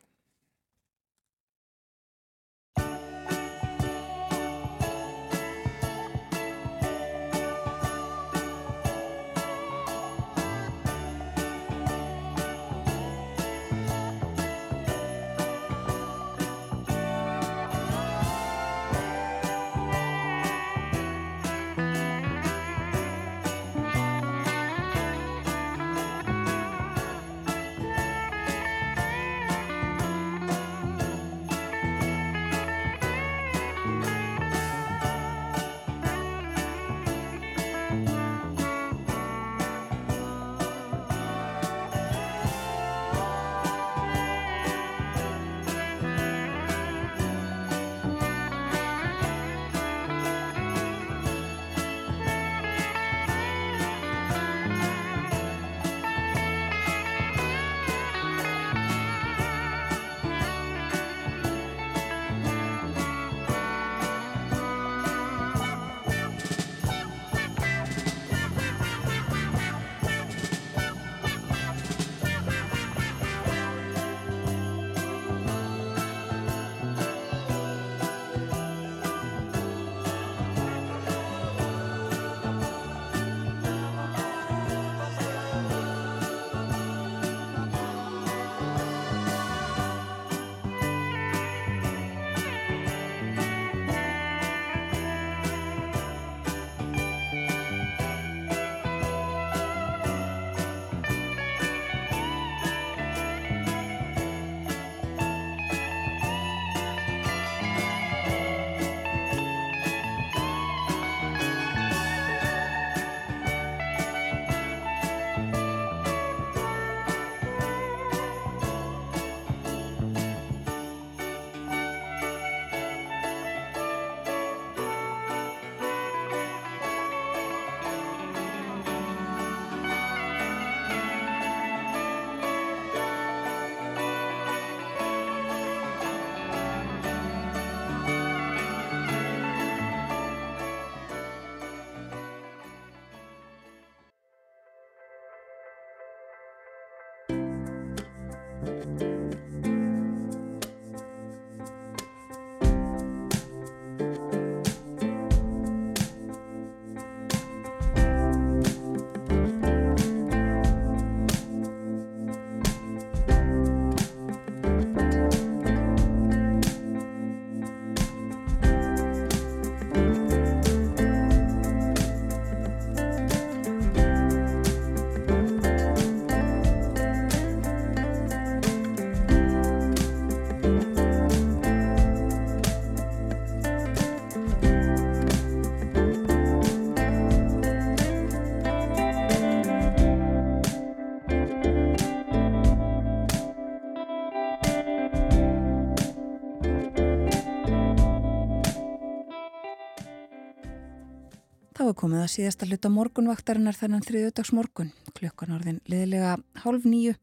Þá er komið að síðasta hluta morgunvaktarinnar þennan þriðjötags morgun, klukkan orðin liðilega hálf nýju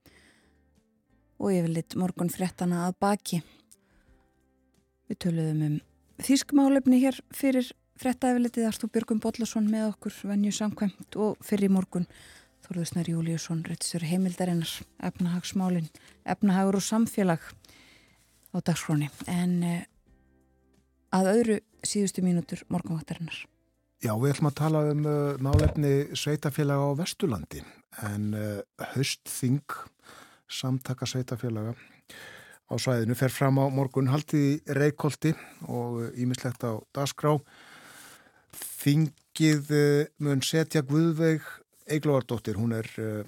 og yfirleitt morgun frettana að baki. Við töluðum um þýskumálefni hér fyrir fretta yfirleitið Arstú Björgum Bodlasson með okkur venju samkvæmt og fyrir morgun Þorðusnar Júliusson, réttisur heimildarinnar, efnahagsmálin, efnahagur og samfélag á dagsfróni. En eh, að öðru síðustu mínútur morgunvaktarinnar. Já, við ætlum að tala um uh, málefni sveitafélaga á Vesturlandi en uh, höstþing samtaka sveitafélaga á svæðinu fer fram á morgun haldið í Reykjóldi og ímislegt uh, á Dasgrá. Þingið uh, mun setja Guðveig Eiglóardóttir, hún er uh,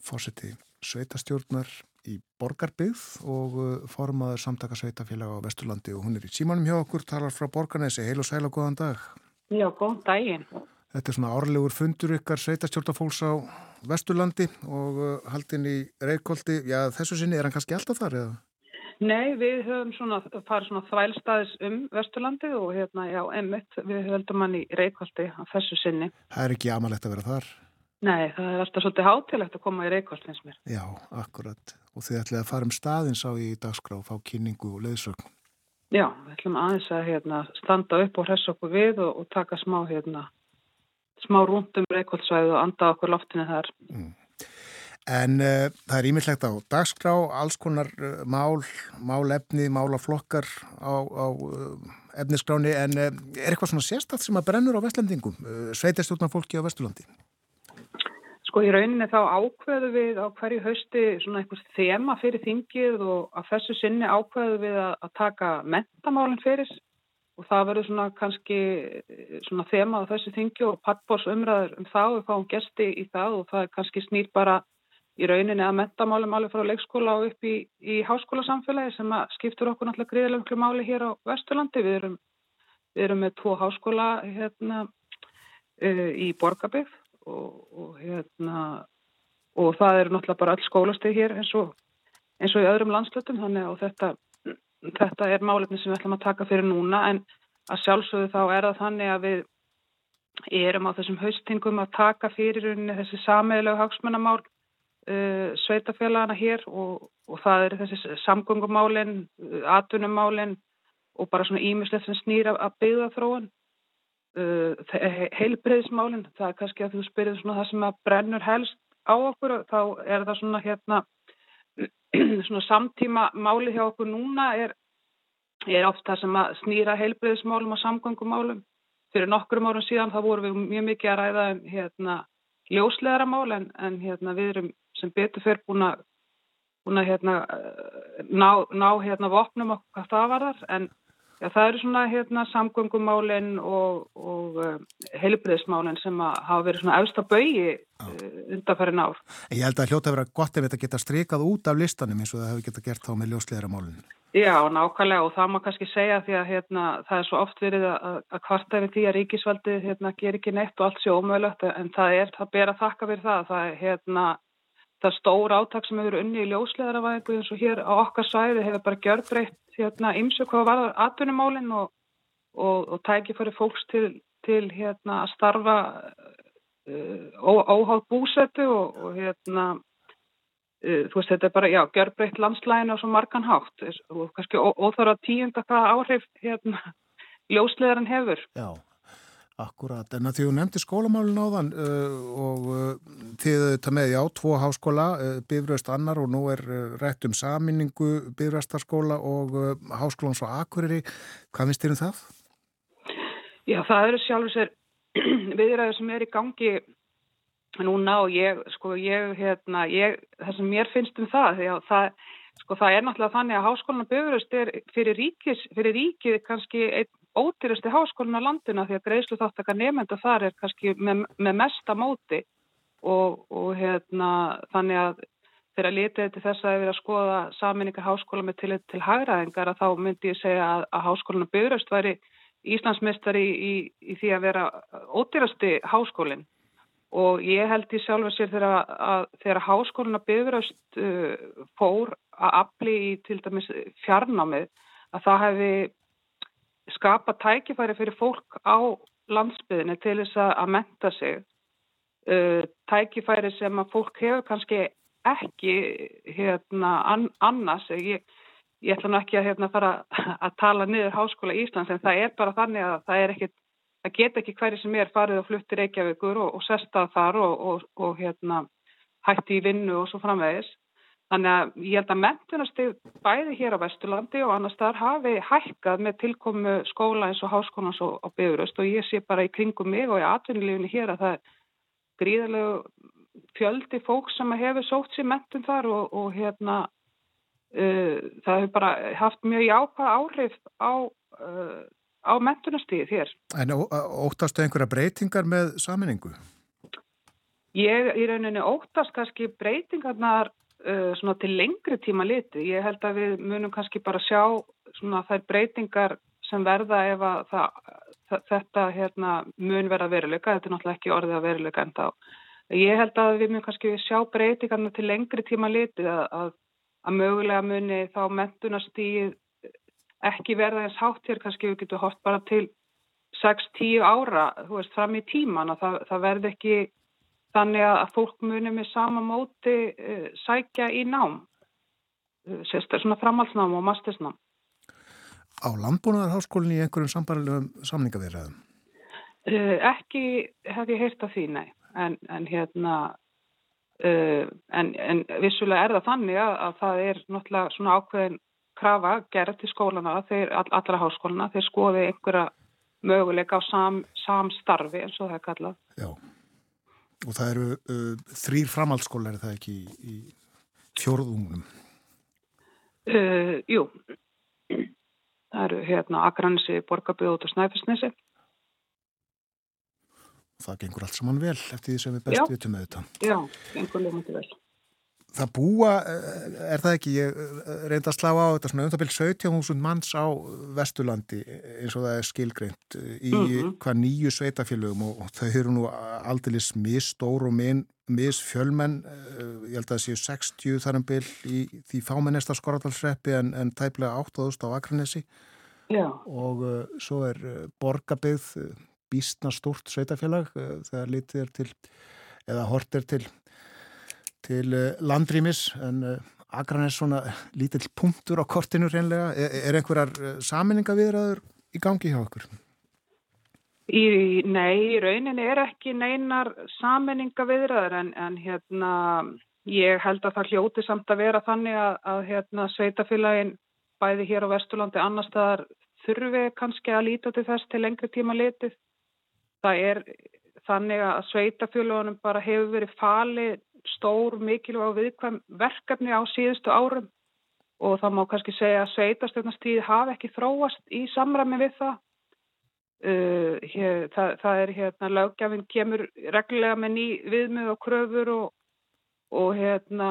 fórseti sveitastjórnar í Borgarbyggð og uh, formaður samtaka sveitafélaga á Vesturlandi og hún er í símanum hjá okkur, talar frá Borgarnesi. Heil og sæl og góðan dag. Já, góð daginn. Þetta er svona árlegur fundur ykkar sveitastjórnafólks á Vesturlandi og uh, haldin í Reykjóldi. Já, þessu sinni er hann kannski alltaf þar eða? Nei, við höfum svona, farið svona þvælstaðis um Vesturlandi og hérna, já, emitt, við höldum hann í Reykjóldi á þessu sinni. Það er ekki amalegt að vera þar? Nei, það er alltaf svolítið hátilegt að koma í Reykjóldi eins mér. Já, akkurat. Og þið ætlaði að fara um staðins á í dagskrá, fá kynningu og leiðsögn. Já, við ætlum aðeins að hérna, standa upp og hressa okkur við og, og taka smá, hérna, smá rúndum reykvöldsvæðu og anda okkur loftinu þar. Mm. En uh, það er ímyndlegt á dagskrá, alls konar uh, mál, málefni, málaflokkar á, á uh, efniskráni, en er eitthvað svona sérstatt sem að brennur á vestlendingum, sveitastjórnar fólki á Vesturlandi? Sko í rauninni þá ákveðu við á hverju hausti svona einhvers þema fyrir þingið og að þessu sinni ákveðu við að, að taka mentamálinn fyrir og það verður svona kannski svona þema á þessu þingi og pattbós umræður um það og við fáum gesti í það og það er kannski snýr bara í rauninni að mentamálinn máli frá leikskóla og upp í, í háskólasamfélagi sem skiptur okkur náttúrulega gríðilegum máli hér á Vesturlandi. Við erum, við erum með tvo háskóla hérna, uh, í Borgabygg og, og hérna og það eru náttúrulega bara öll skólasteg hér eins og, eins og í öðrum landslutum þannig að þetta, þetta er málefni sem við ætlum að taka fyrir núna en að sjálfsögðu þá er það þannig að við erum á þessum haustingum að taka fyrir þessi sameilegu hagsmannamál uh, sveitafélagana hér og, og það eru þessi samgöngumálin, uh, atvinnumálin og bara svona ímislegt sem snýra að byggða þróun heilbreyðismálinn, það er kannski að þú spyrir svona það sem að brennur helst á okkur, þá er það svona hérna (clears throat) svona samtíma máli hjá okkur núna er, er oft það sem að snýra heilbreyðismálum og samgöngumálum. Fyrir nokkrum árum síðan þá vorum við mjög mikið að ræða um hérna ljóslegaramál en, en hérna við erum sem betur fyrir búin að hérna ná, ná hérna vopnum okkur hvað það var þar en Já, það eru svona hérna, samgöngumálinn og, og uh, heilbriðismálinn sem hafa verið svona efsta bögi uh, undanfærin ár. Ég held að hljóta að vera gott ef þetta geta strikað út af listanum eins og það hefur geta gert þá með ljósleira málinn. Já, nákvæmlega og það má kannski segja því að hérna, það er svo oft verið að, að kvarta við því að ríkisvaldi hérna, ger ekki neitt og allt sé ómögulegt en það er, það að þakka fyrir það. Það er hérna það stór áttak sem hefur unni í ljósleðaravæðingu eins og hér á okkar sæði hefur bara gjörbreytt hérna ymsu hvað var atvinnumálinn og, og, og tækifæri fólks til, til hérna að starfa uh, óháð búsetu og, og hérna uh, þú veist þetta er bara, já, gjörbreytt landslæginu og svo margan hátt og kannski óþára tíunda hvað áhrif hérna (laughs) ljósleðaran hefur. Já. Akkurat, en að því þú nefndi skólamálun áðan uh, og uh, þið þetta með, já, tvo háskóla, uh, Bifröst annar og nú er uh, rætt um saminningu Bifröstarskóla og uh, háskólans á Akureyri. Hvað finnst þér um það? Já, það eru sjálfur sér (clears throat) viðræður sem er í gangi núna og ég, sko, ég, hérna, ég, það sem mér finnst um það, já, það, sko, það er náttúrulega þannig að háskólan Bifröst er fyrir ríkis, fyrir ríkið kannski einn ódýrasti háskólinu á landina því að greiðslu þáttaka nefnda þar er kannski með, með mesta móti og, og hérna, þannig að þegar litið til þess að við erum að skoða saminninga háskóla með til, til hagraðingar að þá myndi ég segja að, að háskólinu byrjast væri Íslandsmestari í, í, í því að vera ódýrasti háskólinn. Og ég held í sjálf að sér þegar, að, þegar háskólinu byrjast uh, fór að afli í til dæmis fjarnámið að það hefði skapa tækifæri fyrir fólk á landsbyðinni til þess að menta sig uh, tækifæri sem að fólk hefur kannski ekki hérna an, annars. Ég, ég ætla nú ekki að hérna fara að tala niður Háskóla Íslands en það er bara þannig að það er ekkit það get ekki hverju sem er farið og fluttir Reykjavíkur og, og sestað þar og, og, og hérna hætti í vinnu og svo framvegis Þannig að ég held að mentunastig bæði hér á Vesturlandi og annars þar hafi hækkað með tilkomu skóla eins og háskónans og, og bygurust og ég sé bara í kringum mig og í atvinnulífunni hér að það er gríðarlegu fjöldi fólk sem hefur sótt sér mentun þar og, og hérna uh, það hefur bara haft mjög jákvæð áhrif á, uh, á mentunastigið hér. En óttastu einhverja breytingar með saminningu? Ég í rauninni óttast kannski breytingarnar svona til lengri tíma liti. Ég held að við munum kannski bara sjá svona þær breytingar sem verða ef að það, þetta hérna, mun vera veruleika. Þetta er náttúrulega ekki orðið að veruleika en þá. Ég held að við munum kannski sjá breytingarna til lengri tíma liti að, að, að mögulega muni þá mentunastíð ekki verða eins hátt hér kannski við getum hótt bara til 6-10 ára, þú veist, fram í tíman að það, það verði ekki þannig að fólk muni með sama móti uh, sækja í nám uh, sérstaklega svona framhalsnám og mastersnám. Á landbúnaðarháskólinni í einhverjum sambarlegum samningavirðaðum? Uh, ekki hef ég heyrt af því, nei. En, en hérna en, en vissulega er það þannig að, að það er náttúrulega svona ákveðin krafa gerð til skólana þeir, all, allra háskólana, þeir skoði einhverja möguleika á sam, samstarfi eins og það er kallað. Já Og það eru uh, þrýr framhaldsskólar, er það ekki í, í fjórðungunum? Uh, jú, það eru hérna Akranesi, Borgabjóð og Snæfellsnesi. Það gengur allt saman vel eftir því sem við best Já. vitum með þetta. Já, gengur lefandi vel. Það búa, eh, er það ekki, ég eh, reyndi að slá á þetta svona um það byrj 17.000 manns á Vesturlandi eins og það er skilgreint í mm Mhm. hvað nýju sveitafélögum og, og þau eru nú aldeilis misstór og missfjölmenn, ég held að það séu 60 þar um byrj í því fámennesta Skoradalsreppi en, en tæplega 8.000 á Akranesi Já, og uh, svo er uh, borgabið býstna stort sveitafélag uh, þegar litið er til eða hort er til til uh, landrýmis en uh, Akranes svona lítill punktur á kortinu reynlega. Er, er einhverjar uh, saminningaviðraður í gangi hjá okkur? í, nei, í rauninni er ekki neinar sammenninga viðræður en, en hérna, ég held að það hljóti samt að vera þannig að, að hérna, sveitafélagin bæði hér á Vesturlandi annar staðar þurfi kannski að líta til þess til lengri tíma litið. Það er þannig að sveitafélagunum bara hefur verið falið stór, mikilvæg og viðkvæm verkefni á síðustu árum og það má kannski segja að sveitastjórnastíði hafi ekki þróast í samræmi við það. Uh, hér, það, það er hérna lögjafinn kemur reglulega með ný viðmið og kröfur og, og hérna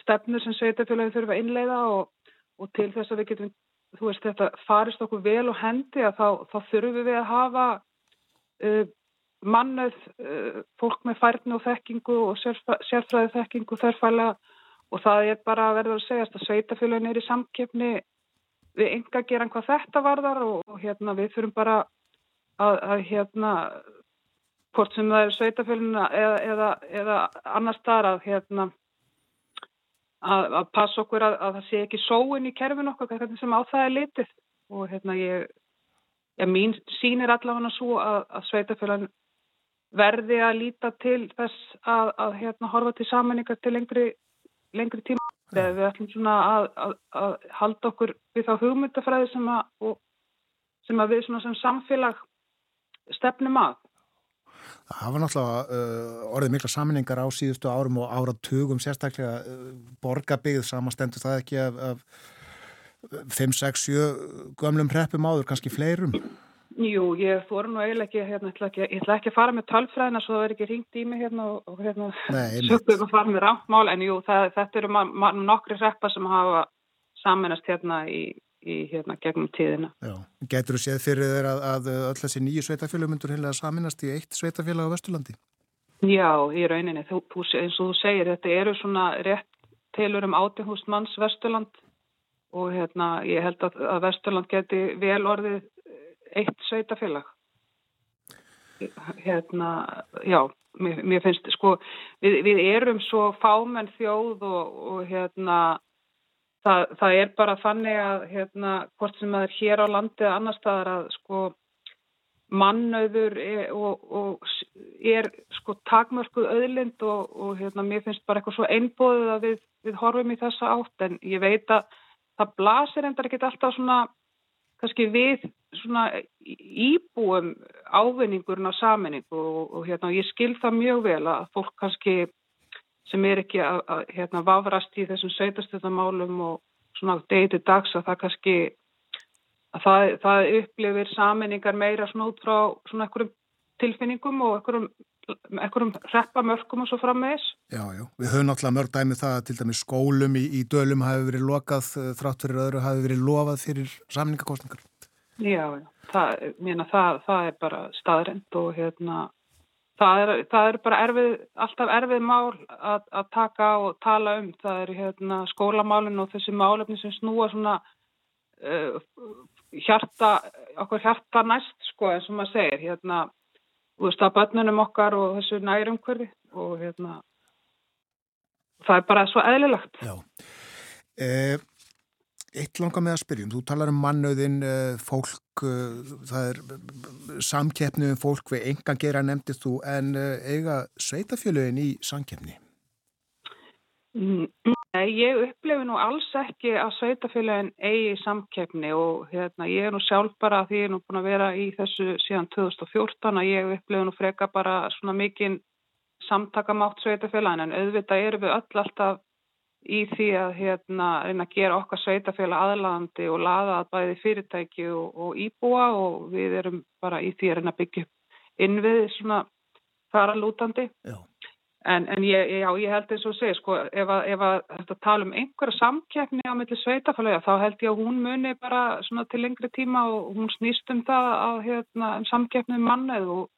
stefnur sem sveitafélagi þurfa að innleiða og, og til þess að við getum þú veist þetta farist okkur vel og hendi að þá, þá þurfum við að hafa uh, mannöð uh, fólk með færni og þekkingu og sérfræði þekkingu þörfælega og það er bara að verða að segja að sveitafélagin er í samkeppni við enga geran hvað þetta varðar og, hérna við þurfum bara að, að hérna hvort sem það er sveitafélagina eða, eða, eða annar staðar að hérna að, að passa okkur að, að það sé ekki sóin í kerfin okkar hvernig sem á það er litið. Og hérna ég, ég mín sínir allavega svo að sveitafélagin verði að líta til þess að, að hérna horfa til samanningar til lengri, lengri tíma þegar við ætlum svona að, að, að halda okkur við þá hugmyndafræði sem og, sem við sem samfélag stefnum að. Það var náttúrulega uh, orðið mikla saminningar á síðustu árum og áratugum sérstaklega uh, borgabigð samastendur það ekki af, af 5, 6, 7 gömlum preppum áður, kannski fleirum? Jú, ég fór nú eiginlega ekki, hérna, ætla ekki, ég ætla ekki að fara með tölfræðina svo það er ekki ringt í mig hérna og, hérna (laughs) sökum að fara með ráttmál en jú, það, þetta eru nokkri reppa sem hafa saminast hérna í, í hérna gegnum tíðina. Já, getur þú séð fyrir þeir að, að öll þessi nýju sveitafélag myndur heila saminast í eitt sveitafélag á Vesturlandi? Já, í rauninni, þú, þú, eins og þú segir, þetta eru svona rétt tilur um átingúst manns Vesturland og hérna ég held að, að Vesturland geti vel orðið eitt sveitafélag. hérna, já, mér, mér finnst, sko, við, við erum svo fámenn þjóð og, og hérna, það, það er bara þannig að, hérna, hvort sem það er hér á landi eða annar staðar að, sko, mannauður er, og, og er sko takmörkuð öðlind og, og hérna mér finnst bara eitthvað svo einbóðið að við, við horfum í þessa átt en ég veit að það blasir endar ekki alltaf svona kannski við svona íbúum ávinningurinn á saminningu og, og hérna ég skil það mjög vel að fólk kannski sem er ekki að, að hérna vafrast í þessum sveitastöðamálum og svona degið dags að það kannski að það, það upplifir saminningar meira svona út frá svona einhverjum tilfinningum og einhverjum, einhverjum reppamörkum og svo frammeðis. Já, já, við höfum náttúrulega mörg dæmi það að til dæmis skólum í, í dölum hafi verið lokað eh, þrátt fyrir öðru hafi verið lofað fyrir samningakostningar. Já, já, það, mérna, það, það er bara staðrind og hérna það er, það er bara erfið, alltaf erfið mál að, að taka og tala um. Það er hérna skólamálinn og þessi málefni sem snúa svona uh, hjarta, okkur hjarta næst sko eins og maður segir hérna, þú veist að börnunum okkar og þessu nærumhverfi og hérna það er bara svo eðlilegt Já eh, Eitt langar með að spyrjum, þú talar um mannauðin eh, fólk, eh, það er samkeppni um fólk við engan gera nefndist þú en eh, eiga sveitafjöluðin í samkeppni? Ég upplifi nú alls ekki að sveitafélagin eigi samkeppni og hérna, ég er nú sjálf bara því ég er nú búin að vera í þessu síðan 2014 að ég upplifi nú freka bara svona mikinn samtakamátt sveitafélagin en auðvitað erum við öll alltaf í því að hérna reyna að gera okkar sveitafélag aðlandi og laða að bæði fyrirtæki og, og íbúa og við erum bara í því að reyna að byggja innvið svona faralútandi. Já. En, en ég, já, ég held eins og segja, sko, ef að, ef að þetta tala um einhverja samkeppni á milli sveitafælega, þá held ég að hún muni bara svona til lengri tíma og hún snýst um það að, hérna, um samkeppni um mannið og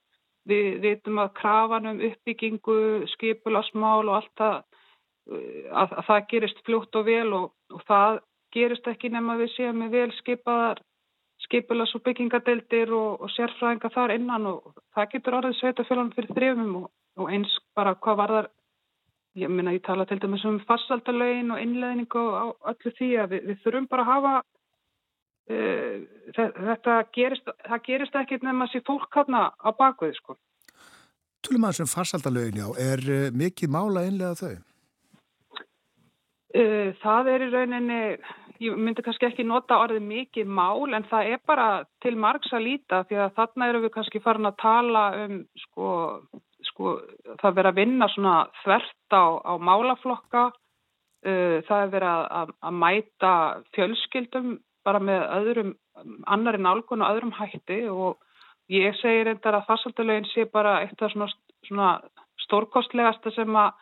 við veitum að krafan um uppbyggingu, skipulasmál og allt það, að, að það gerist fljótt og vel og, og það gerist ekki nema við séum við vel skipaðar skipulas og byggingadeildir og, og sérfræðinga þar innan og það getur orðið sveitafélagann fyrir þrifum og og eins bara hvað var þar ég minna ég tala til dæmis um farsaldalögin og innleðningu á öllu því að við, við þurfum bara að hafa uh, þetta gerist það gerist ekkit nefn að sé fólk hafna á bakveði sko Tölum að þessum farsaldalögin já, er uh, mikið mála innlega þau? Uh, það er í rauninni ég myndi kannski ekki nota orðið mikið mál en það er bara til margs að líta því að þarna eru við kannski farin að tala um sko sko, það verið að vinna svona þvert á, á málaflokka, uh, það er verið að, að mæta fjölskyldum bara með öðrum, annari nálgun og öðrum hætti og ég segir endar að farsaldalögin sé bara eitt af svona, svona stórkostlegasta sem að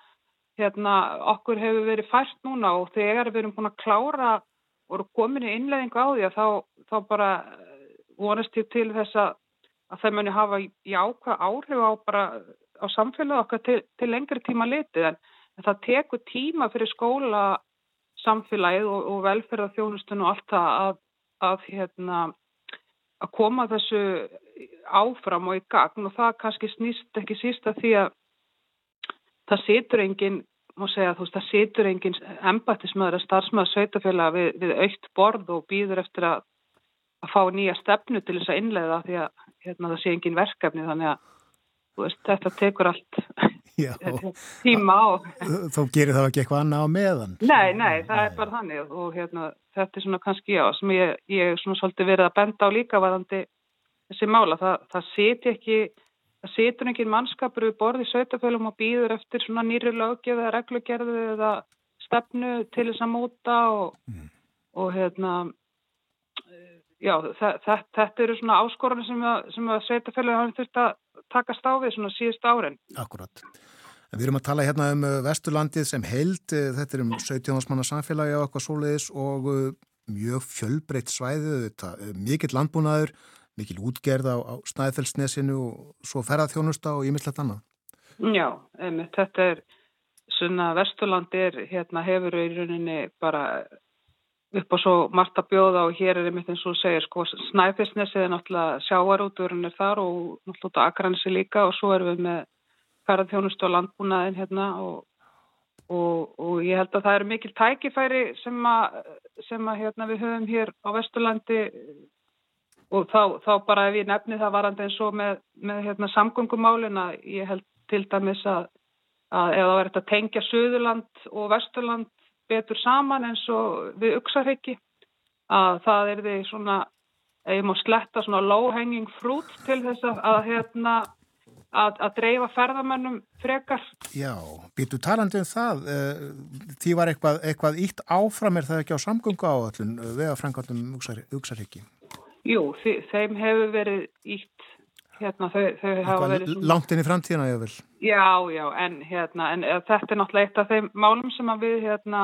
hérna, okkur hefur verið fært núna og þegar við erum búin að klára og eru komin í innleðingu á því að þá, þá bara vonast ég til þess að, að það muni hafa jákvæð áhrif á bara á samfélag okkar til, til lengri tíma litið en, en það tekur tíma fyrir skóla samfélagið og, og velferðarþjónustun og allt það að, að, hérna, að koma þessu áfram og í gagn. Og það kannski snýst ekki sísta því að það situr enginn segja veist það situr enginn embatismöður að starfsmöður sveitafélag við, við aukt borð og býður eftir að, að fá nýja stefnu til þess að innlega því að hérna, það sé enginn verkefni. Þannig að veist, þetta tekur allt (laughs) tíma á. Þú gerir það ekki eitthvað annað á meðan? Nei, nei, það nei. er bara þannig og hérna, þetta er svona kannski já, sem ég, ég svona svolítið verið að benda á líka varðandi þessi mála. Það, það seti ekki, það setur ekki mannskapur við borði sveitafölum og býður eftir svona nýri löggeð eða reglugerðu eða stefnu til þess að móta og, mm. og hérna já, þetta eru svona áskorunni sem að, að sveitafölum hafa þurft að takast á við svona síðust árin. Akkurat. En við erum að tala hérna um uh, Vesturlandið sem held, uh, þetta er um 17. manna samfélagi á eitthvað svoleiðis og uh, mjög fjölbreytt þetta, mikill landbúnaður, mikill útgerð á, á Snæðfellsnesinu og svo ferðað þjónusta og ímyndslegt annað. Já, einmitt, þetta er svona Vesturlandið hérna hefur í rauninni bara upp á svo margt að bjóða og hér er einmitt eins og segir sko Snæfellsnesið er náttúrulega sjáarúturinn er þar og náttúrulega Akransi líka og svo erum við með ferðarþjónustu og landbúnaðin hérna og, og, og ég held að það eru mikil tækifæri sem að, sem að hérna, við höfum hér á Vesturlandi og þá, þá bara ef ég nefni það varandi eins og með, með hérna, samgöngumálin að ég held til dæmis að, að ef það verður að tengja Suðurland og Vesturland betur saman eins og við uksarhyggi að það er því svona ég má sletta svona low hanging fruit til þess að, hérna að, að dreifa ferðamennum frekar. Já, býtu talandi um það uh, því var eitthvað, eitthvað ítt áfram er það ekki á samgöngu áallun uh, við að frangandum uksarhyggi? Jú, þeim hefur verið ítt hérna þau, þau hafa verið svona... Langt inn í framtíðina ég vil. Já, já, en hérna, en þetta er náttúrulega eitt af þeim málum sem við hérna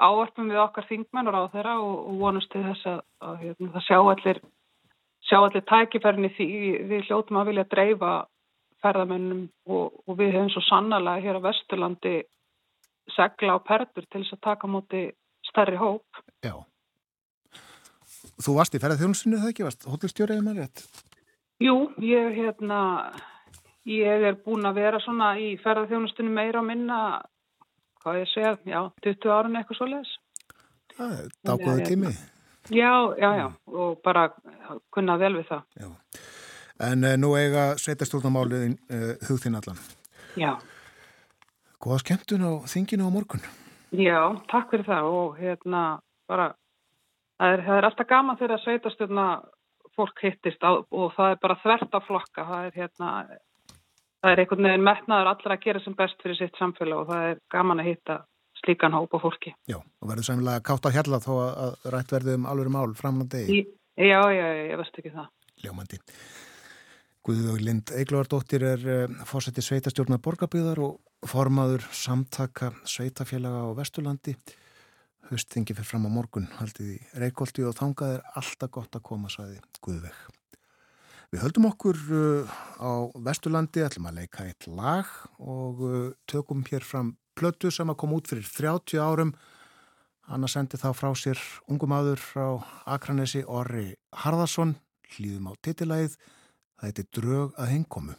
ávarpum við okkar þingmennur á þeirra og, og vonast til þess að, að hérna, það sjá allir sjá allir tækifærni því við hljóttum að vilja dreifa ferðamennum og, og við hefum svo sannlega hér á Vesturlandi segla á perdur til þess að taka móti stærri hóp. Já. Þú varst í ferðarþjónusinu þegar ekki? Varst hótelstjóriðið með rétt? Jú, ég, hérna, ég er búin að vera svona í ferðarþjónustinu meira og minna, hvað ég segja, já, 20 árun eitthvað svo leiðis. Það er dágóðu tími. Já, já, já, og bara kunna vel við það. Já, en uh, nú eiga sveitastjórnamáliðin uh, hugþinn allan. Já. Góða skemmtun á þinginu á morgun. Já, takk fyrir það og hérna bara, það er, það er alltaf gaman þegar að sveitastjórna fólk hittist á, og það er bara þvert á flokka, það er hérna, það er einhvern veginn metnaður allra að gera sem best fyrir sitt samfélag og það er gaman að hitta slíkan hópa fólki. Já, og verður sæmilega kátt á hjalla þó að rætt verðum alveg mál fram á degi. Já, já, já, ég veist ekki það. Ljómandi. Guðvög Lind Eiglóðardóttir er uh, fórseti sveitastjórnar borgarbygðar og formaður samtaka sveitafélaga á Vesturlandi. Höstingi fyrir fram á morgun haldið í Reykjóldi og þangað er alltaf gott að koma, saði Guðveg. Við höldum okkur uh, á Vesturlandi, ætlum að leika eitt lag og uh, tökum hér fram plötu sem að koma út fyrir 30 árum. Hanna sendi þá frá sér ungum aður frá Akranesi Orri Harðarsson, hlýðum á titilæð, það heiti Drög að hengkomu.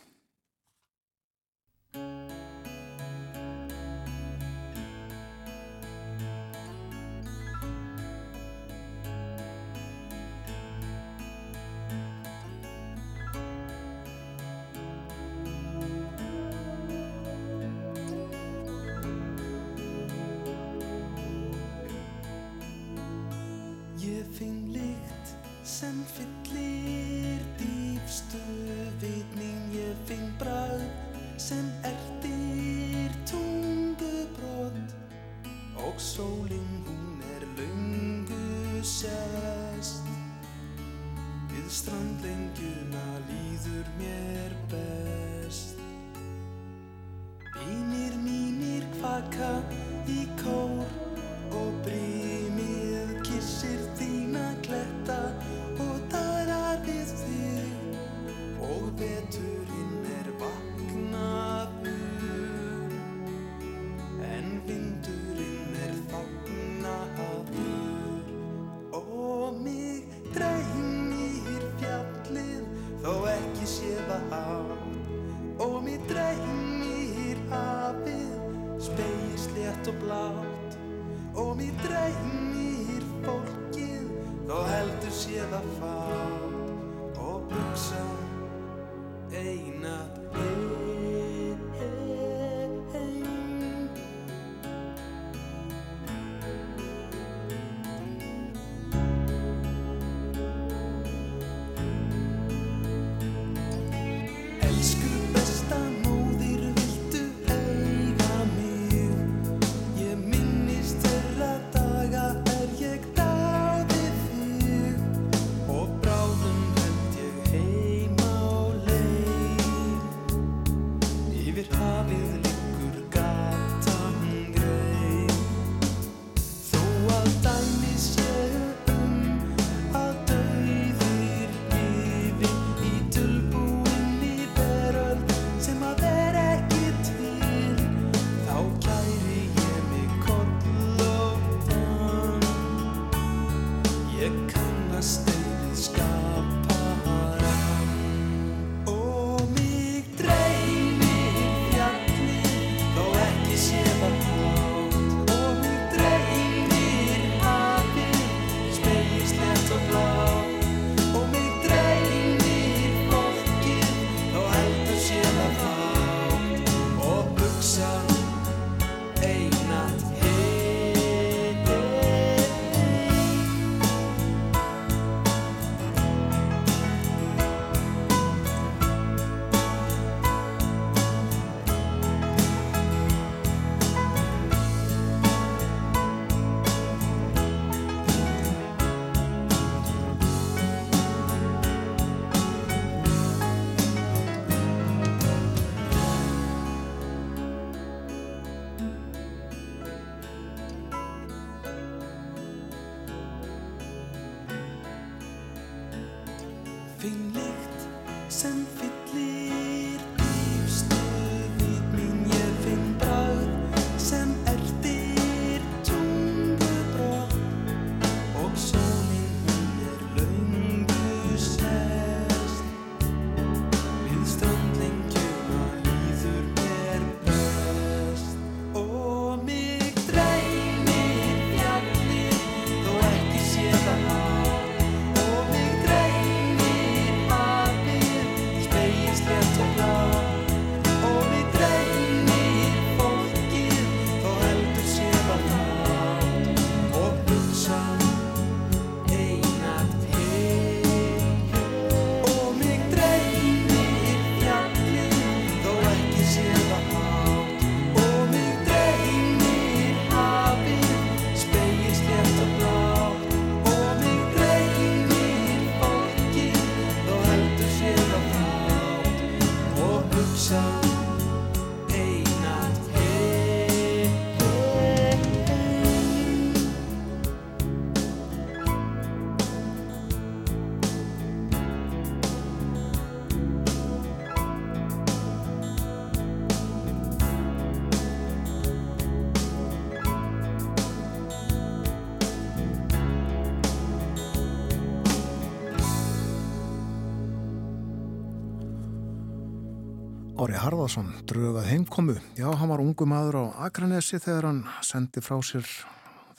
Drögað heimkomu. Já, hann var ungu maður á Akranesi þegar hann sendi frá sér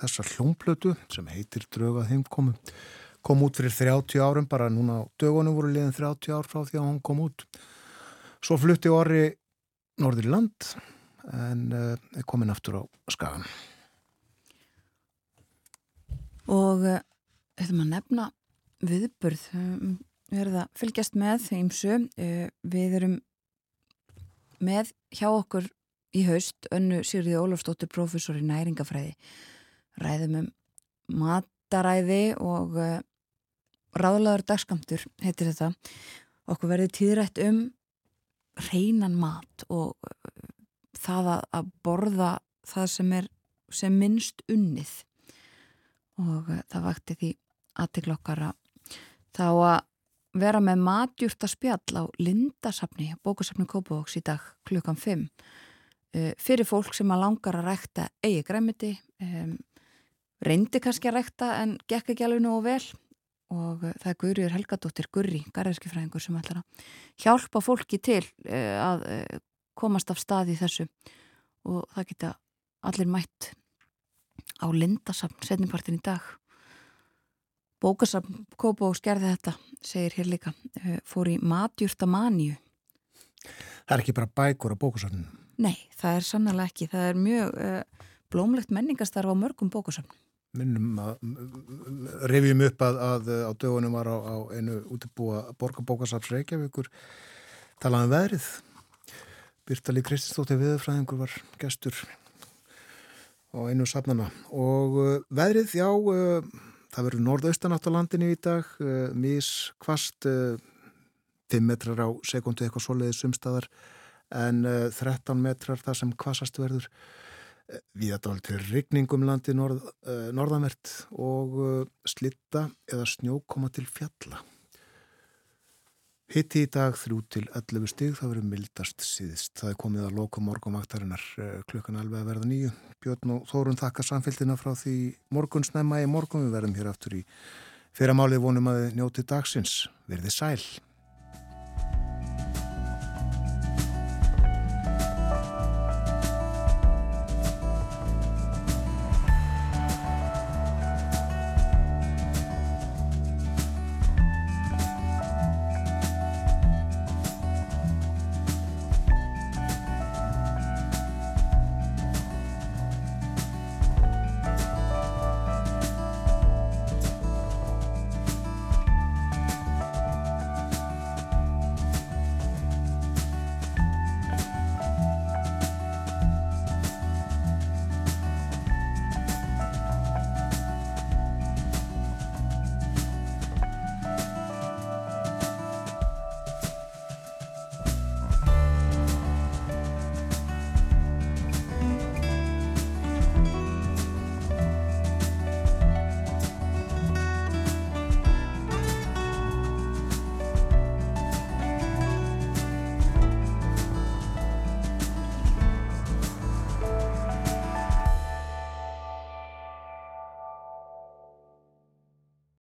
þessa hljómplötu sem heitir drögað heimkomu. Kom út fyrir 30 árum, bara núna dögunum voru liðin 30 ár frá því að hann kom út. Svo flutti Ári norður í land en uh, er komin aftur á skagan. Og þetta maður nefna viðburð, um, við erum að fylgjast með þeimsu, uh, við erum með hjá okkur í haust önnu Sigriði Ólafsdóttir professor í næringafræði ræðum um mataræði og uh, ráðlaður dagskamtur heitir þetta. Okkur verði tíðrætt um reynan mat og uh, það að, að borða það sem er sem minnst unnið. Og uh, það vakti því aðtikla okkar að þá að vera með matjúrta spjall á Lindasafni, bókasafni Kópavóks í dag klukkan 5 uh, fyrir fólk sem að langar að rækta eigi græmiti um, reyndi kannski að rækta en gekk ekki alveg nógu vel. Og uh, það er Guðrýður Helgadóttir Gurri, garðarskifræðingur sem ætlar að hjálpa fólki til uh, að komast af stað í þessu. Og það geta allir mætt á Lindasafn setnipartin í dag Bókasafn Kópavóks gerði þetta, segir hér líka uh, fór í matjúrta maníu Það er ekki bara bækur á bókusafninu. Nei, það er sannlega ekki. Það er mjög uh, blómlegt menningastarf á mörgum bókusafn. minnum að rifjum upp að, að á dögunum var á, á einu útibúa borgarbókasaps Reykjavíkur talaðum um veðrið Byrtali Kristinsdóttir viðfræðingur var gestur á einu safnana og uh, veðrið, já uh, það verður norðaustanátt á landinu í dag uh, mís kvast 5 metrar á sekundu eitthvað svoleiði sumstaðar en 13 metrar það sem kvasast verður við þetta alveg til rigningum landi norð, norðanvert og slitta eða snjó koma til fjalla. Hitti í dag þrjú til 11 stig, það verður mildast síðist. Það er komið að loka morgumvaktarinnar uh, klukkan alveg að verða nýju. Björn og Þórun þakka samfélgina frá því morgun snemma í morgun. Við verðum hér aftur í fyrramálið vonum að njóti dagsins. Verði sæl.